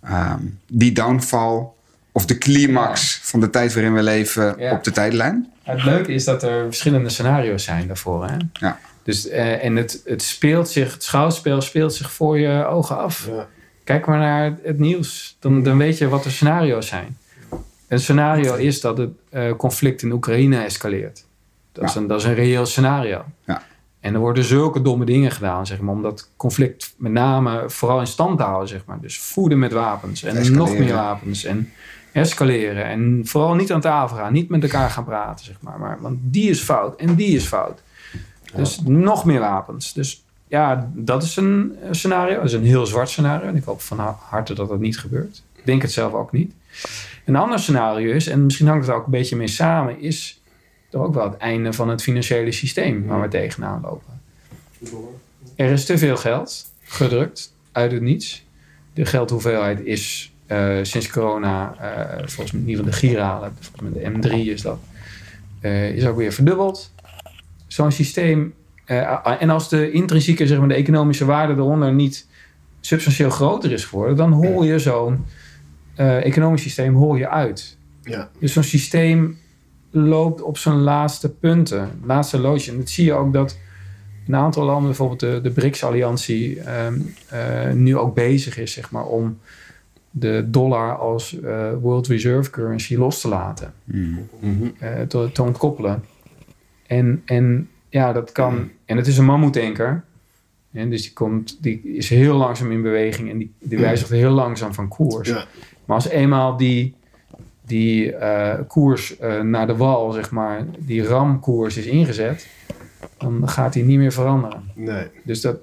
ehm, die downfall of de climax van de tijd waarin we leven Ja. op de tijdlijn? Het leuke is dat er verschillende scenario's zijn daarvoor. Hè? Ja. Dus, eh, en het, het speelt zich, het schouwspel speelt zich voor je ogen af. Ja. Kijk maar naar het nieuws. Dan, dan weet je wat de scenario's zijn. Een scenario is dat het eh, conflict in Oekraïne escaleert. Dat, is een, dat is een reëel scenario. Ja. En er worden zulke domme dingen gedaan, zeg maar, om dat conflict met name vooral in stand te houden, zeg maar. Dus voeden met wapens en nog meer wapens en escaleren. En vooral niet aan tafel gaan, niet met elkaar gaan praten, zeg maar. maar want die is fout en die is fout. Dus nog meer wapens. Dus ja, dat is een eh, scenario. Dat is een heel zwart scenario. En ik hoop van ha- harte dat dat niet gebeurt. Ik denk het zelf ook niet. Een ander scenario is, en misschien hangt het ook een beetje mee samen, is toch ook wel het einde van het financiële systeem waar we tegenaan lopen. Er is te veel geld gedrukt uit het niets. De geldhoeveelheid is eh, sinds corona, eh, volgens mij in ieder geval de giralen, volgens mij de M3 is dat, eh, is ook weer verdubbeld. Zo'n systeem, en als de intrinsieke, zeg maar, de economische waarde eronder niet substantieel groter is geworden, dan hol je zo'n economisch systeem hol je uit. Ja. Dus zo'n systeem loopt op zijn laatste punten, laatste loodje. En dat zie je ook dat een aantal landen, bijvoorbeeld de, de BRICS-alliantie, ehm, eh, nu ook bezig is zeg maar, om de dollar als eh, world reserve currency los te laten, Hmm. Mhm. eh, te, te ontkoppelen. En, en ja, dat kan. En het is een mammoetanker. En dus die, komt, die is heel langzaam in beweging en die, die wijzigt heel langzaam van koers. Ja. Maar als eenmaal die, die eh, koers eh, naar de wal, zeg maar, die ramkoers is ingezet, dan gaat die niet meer veranderen. Nee. Dus dat,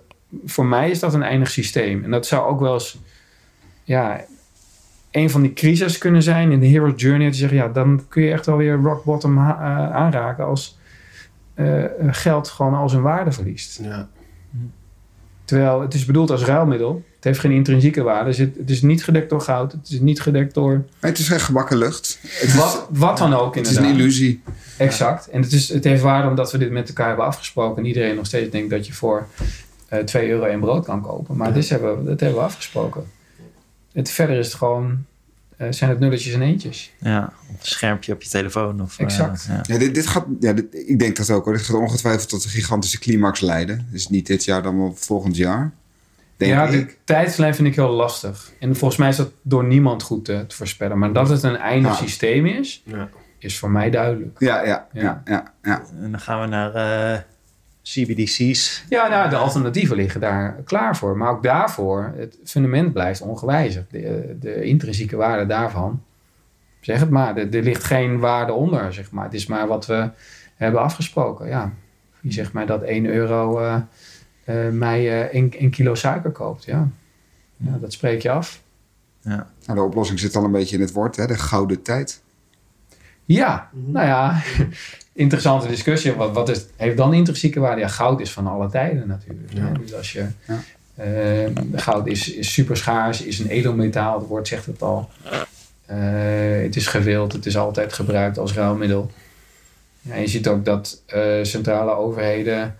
voor mij is dat een eindig systeem. En dat zou ook wel eens ja, een van die crises kunnen zijn in de hero's journey. Te zeggen, ja, dan kun je echt wel weer rock bottom eh, aanraken als eh, geld gewoon al zijn waarde verliest. Ja. Terwijl het is bedoeld als ruilmiddel. Het heeft geen intrinsieke waarde. Dus het, het is niet gedekt door goud. Het is niet gedekt door het is geen gebakken lucht. Het is, wat, dan ook het is inderdaad. een illusie. Exact. En het, is, het heeft waarde omdat we dit met elkaar hebben afgesproken. En iedereen nog steeds denkt dat je voor eh 2 euro één brood kan kopen. Maar dit hebben, we- dat hebben we afgesproken. Het, verder is het gewoon, eh, zijn het nulletjes en eentjes. Ja, of een schermpje op je telefoon. Of, eh, Exact. ja. Ja, dit, dit gaat, ja, dit- ik denk dat ook hoor. Dit gaat ongetwijfeld tot een gigantische climax leiden. Dus niet dit jaar, dan wel volgend jaar. Denk ja, ik. de tijdslijn vind ik heel lastig. En volgens mij is dat door niemand goed te, te voorspellen. Maar dat het een eindig systeem is, Ja. is voor mij duidelijk. Ja, ja, Ja. ja, ja, ja. En dan gaan we naar eh, CBDC's. Ja, nou, de alternatieven liggen daar klaar voor. Maar ook daarvoor, het fundament blijft ongewijzigd. De, de intrinsieke waarde daarvan, zeg het maar, er, er ligt geen waarde onder, zeg maar. Het is maar wat we hebben afgesproken, ja. Wie zegt mij dat 1 euro eh, eh, mij eh 1, kilo suiker koopt, ja. ja. Dat spreek je af. Nou, de oplossing zit al een beetje in het woord, hè? de gouden tijd. Ja, nou ja, interessante discussie. Wat, wat is, heeft dan intrinsieke waarde? Ja, goud is van alle tijden natuurlijk. Ja. Dus als je, Ja. eh, goud is, is super schaars, is een edelmetaal, het woord zegt het al. Eh, het is gewild, het is altijd gebruikt als ruilmiddel. Ja, je ziet ook dat eh, centrale overheden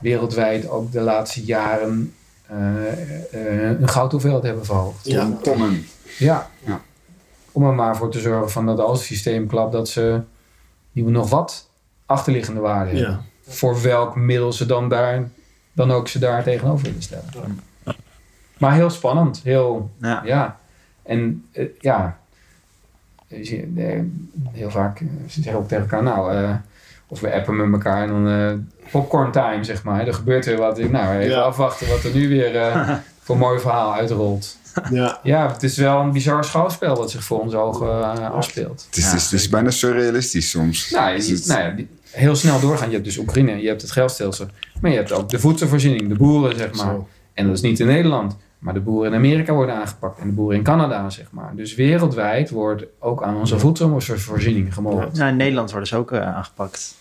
wereldwijd ook de laatste jaren eh, eh, een goudhoeveelheid hebben verhoogd. Ja. Tonnen. Ja. Ja. Om er maar voor te zorgen van dat als het systeem klapt, dat ze die nog wat achterliggende waarde hebben. Ja. Voor welk middel ze dan daar dan ook ze daar tegenover willen stellen. Maar heel spannend. Heel, Ja. ja. En eh, ja, je ziet, eh, heel vaak eh, ze zeggen ook tegen elkaar, nou, eh, of we appen met elkaar en dan eh, popcorn time, zeg maar. Er gebeurt weer wat. Nou, even Ja. afwachten wat er nu weer eh, voor een mooi verhaal uitrolt. Ja. Ja, het is wel een bizar schouwspel dat zich voor onze ogen afspeelt. Het is, Ja, het is, het is bijna surrealistisch soms. Nou, je- het- nou ja, die- heel snel doorgaan. Je hebt dus Oekraïne, je hebt het geldstelsel. Maar je hebt ook de voedselvoorziening, de boeren, zeg maar. Zo. En dat is niet in Nederland. Maar de boeren in Amerika worden aangepakt. En de boeren in Canada, zeg maar. Dus wereldwijd wordt ook aan onze voedselvoorziening gemold. Nou, in Nederland worden ze ook eh, aangepakt.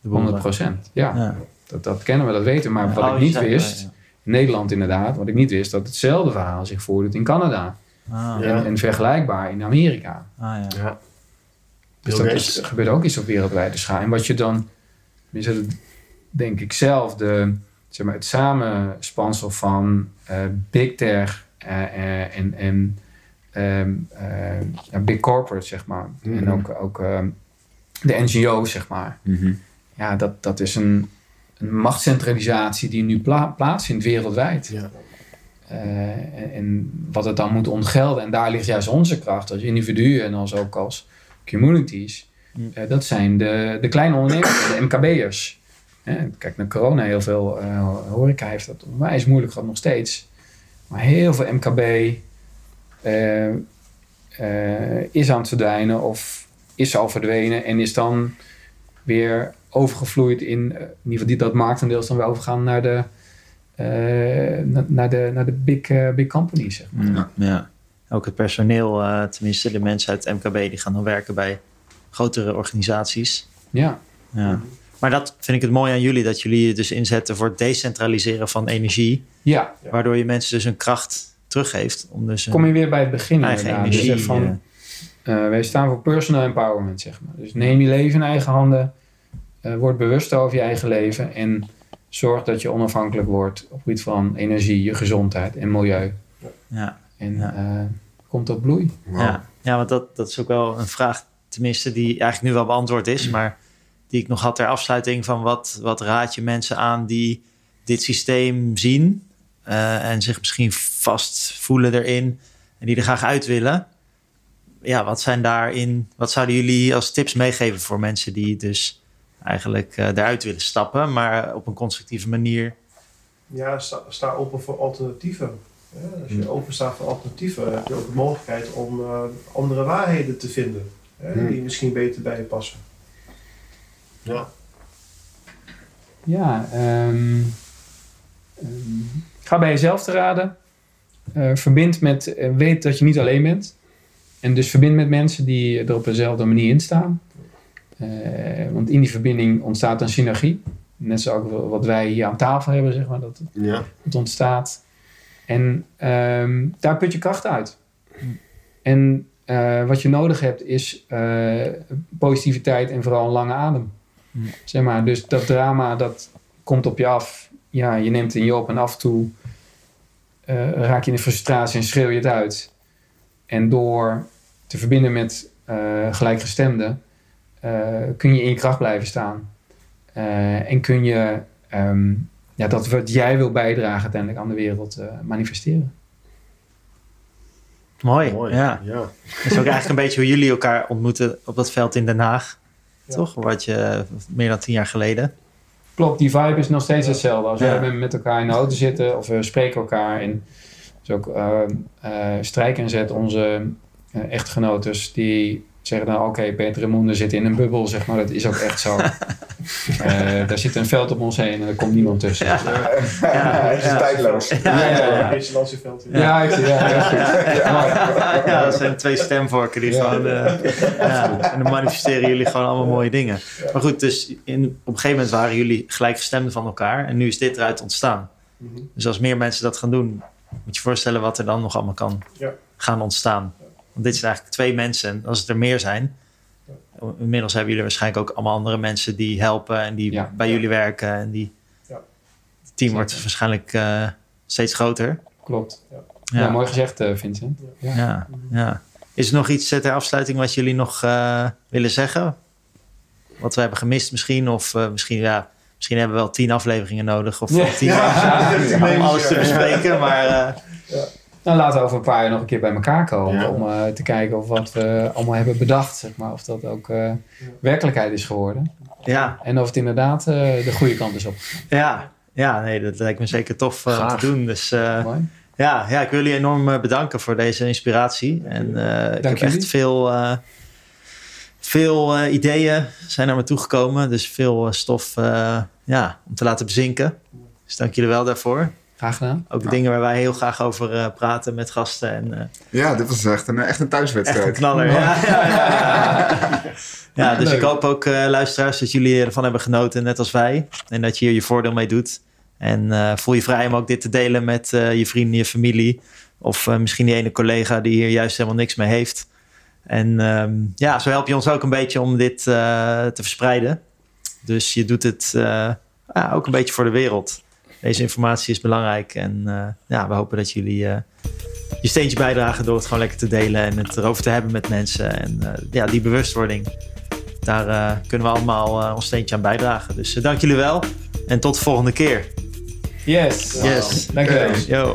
De boeren. 100 procent. Ja, Ja. dat, dat kennen we, dat weten we. Maar wat Oh, ik niet wist, in Nederland inderdaad, wat ik niet wist, dat hetzelfde verhaal zich voordoet in Canada. Ah, Ja. En, en vergelijkbaar in Amerika. ah, ja. Dus dat er gebeurt ook iets op wereldwijde schaal. En wat je dan, dat denk ik zelf, de, zeg maar, het samenspansel van eh, big tech eh, eh, en, en ehm, eh, big corporate, zeg maar. Mhm. En ook, ook ehm, de NGO's, zeg maar. Mhm. Ja, dat, dat is een, een machtscentralisatie die nu pla plaatsvindt wereldwijd. Ja. En, en wat het dan moet ontgelden. En daar ligt juist onze kracht als individuen en als ook als communities. Mm. Eh, dat zijn de, de kleine ondernemers, de MKB'ers. Eh, kijk naar corona, heel veel eh, horeca heeft dat onwijs moeilijk gehad, nog steeds. Maar heel veel MKB is aan het verdwijnen of is al verdwenen en is dan weer overgevloeid in, in ieder geval die, dat marktaandeel is dan weer overgaan naar de, eh, na- naar de, naar de big, big companies. Zeg maar. Ja. ja. Ook het personeel, eh, tenminste de mensen uit het MKB, die gaan dan werken bij grotere organisaties. Ja. Ja. Maar dat vind ik het mooi aan jullie, dat jullie je dus inzetten voor het decentraliseren van energie. Ja. Waardoor je mensen dus een kracht teruggeeft. Om dus Kom je weer bij het begin eigen. Dus energie... echt van, eh, wij staan voor personal empowerment, zeg maar. Dus neem je leven in eigen handen. eh, word bewust over je eigen leven. En zorg dat je onafhankelijk wordt op het gebied van energie, je gezondheid en milieu. ja. En Ja. eh, komt tot bloei. Wow. Ja, ja want dat, dat is ook wel een vraag, tenminste, die eigenlijk nu wel beantwoord is, maar die ik nog had ter afsluiting van wat, wat raad je mensen aan die dit systeem zien eh, en zich misschien vast voelen erin en die er graag uit willen. Ja, wat zijn daarin, wat zouden jullie als tips meegeven voor mensen die dus eigenlijk eh eruit willen stappen, maar op een constructieve manier? Ja, sta, sta open voor alternatieven. Ja, als je open staat voor alternatieven, heb je ook de mogelijkheid om eh, andere waarheden te vinden. Hè, Hmm. Die misschien beter bij je passen. Ja. Ja, ehm, ehm, ga bij jezelf te raden. Eh, verbind met, eh, weet dat je niet alleen bent. En dus verbind met mensen die er op dezelfde manier in staan. Eh, want in die verbinding ontstaat een synergie. Net zoals wat wij hier aan tafel hebben, zeg maar, dat Ja. het ontstaat. En ehm, daar put je kracht uit. En eh, wat je nodig hebt is eh, positiviteit en vooral een lange adem. Zeg maar, dus dat drama dat komt op je af. Ja, je neemt het in je op en af en toe eh, raak je in de frustratie en schreeuw je het uit. En door te verbinden met gelijkgestemden kun je in je kracht blijven staan. En kun je ehm, ja, dat wat jij wil bijdragen uiteindelijk aan de wereld eh, manifesteren. Mooi, Mooi. ja. ja. Dat is ook eigenlijk een beetje hoe jullie elkaar ontmoeten op dat veld in Den Haag. Ja. Toch? Wat je meer dan tien jaar geleden. Klopt, die vibe is nog steeds hetzelfde. Als Ja. wij met elkaar in de auto zitten of we spreken elkaar. En dus ook eh eh, Strijk en Zet, onze eh, echtgenotes, die zeggen dan: Oké, Peter en Moende zitten in een bubbel, zeg maar. Dat is ook echt zo. Eh, daar zit een veld om ons heen en er komt niemand tussen. Ja. Ja, hij is ja. tijdloos. Ja, ja, ja. Lansieveld. Ja, ja, goed. Ja, dat zijn twee stemvorken die Ja. gewoon. eh, ja, en dan manifesteren jullie gewoon allemaal mooie dingen. Maar goed, dus in, op een gegeven moment waren jullie gelijkgestemden van elkaar. En nu is dit eruit ontstaan. Mhm. Dus als meer mensen dat gaan doen, moet je voorstellen wat er dan nog allemaal kan Ja. gaan ontstaan. Want dit zijn eigenlijk twee mensen. En als het er meer zijn, inmiddels hebben jullie waarschijnlijk ook allemaal andere mensen die helpen en die Ja. bij jullie werken. En die Ja. het team wordt waarschijnlijk eh, steeds groter. Klopt. Ja. Ja. mooi gezegd, eh, Vincent. Ja. Ja, ja. Is er nog iets ter afsluiting wat jullie nog eh, willen zeggen? Wat we hebben gemist misschien? Of eh, misschien, ja, misschien hebben we wel tien afleveringen nodig. Of Ja. tien Ja. om alles te bespreken. Maar eh, Nou, laten we over een paar jaar nog een keer bij elkaar komen. Ja. Om eh, te kijken of wat we allemaal hebben bedacht, zeg maar. Of dat ook eh, werkelijkheid is geworden. ja, En of het inderdaad eh, de goede kant is op. ja, ja nee, dat lijkt me zeker tof om te doen. Dus Mooi. ja, ja, ik wil jullie enorm bedanken voor deze inspiratie. En ik heb jullie. echt veel, veel ideeën zijn naar me toegekomen. Dus veel stof ja, om te laten bezinken. Dus dank jullie wel daarvoor. Graag gedaan. Ook dingen waar wij heel graag over eh, praten met gasten. En eh, Ja, dit was echt een, echt een echt een thuiswedstrijd. knaller. Ja, ja, ja. ja, dus Leuk. ik hoop ook, eh, luisteraars, dat jullie ervan hebben genoten, net als wij. En dat je hier je voordeel mee doet. En eh, voel je vrij om ook dit te delen met eh, je vrienden, je familie. Of eh, misschien die ene collega die hier juist helemaal niks mee heeft. En ehm, ja, zo help je ons ook een beetje om dit eh, te verspreiden. Dus je doet het eh, ja, ook een beetje voor de wereld. Deze informatie is belangrijk. En eh, ja, we hopen dat jullie eh, je steentje bijdragen door het gewoon lekker te delen en het erover te hebben met mensen. En eh, ja, die bewustwording, daar kunnen we allemaal ons steentje aan bijdragen. Dus dank jullie wel en tot de volgende keer. Yes. Yes. Dankjewel. Yo.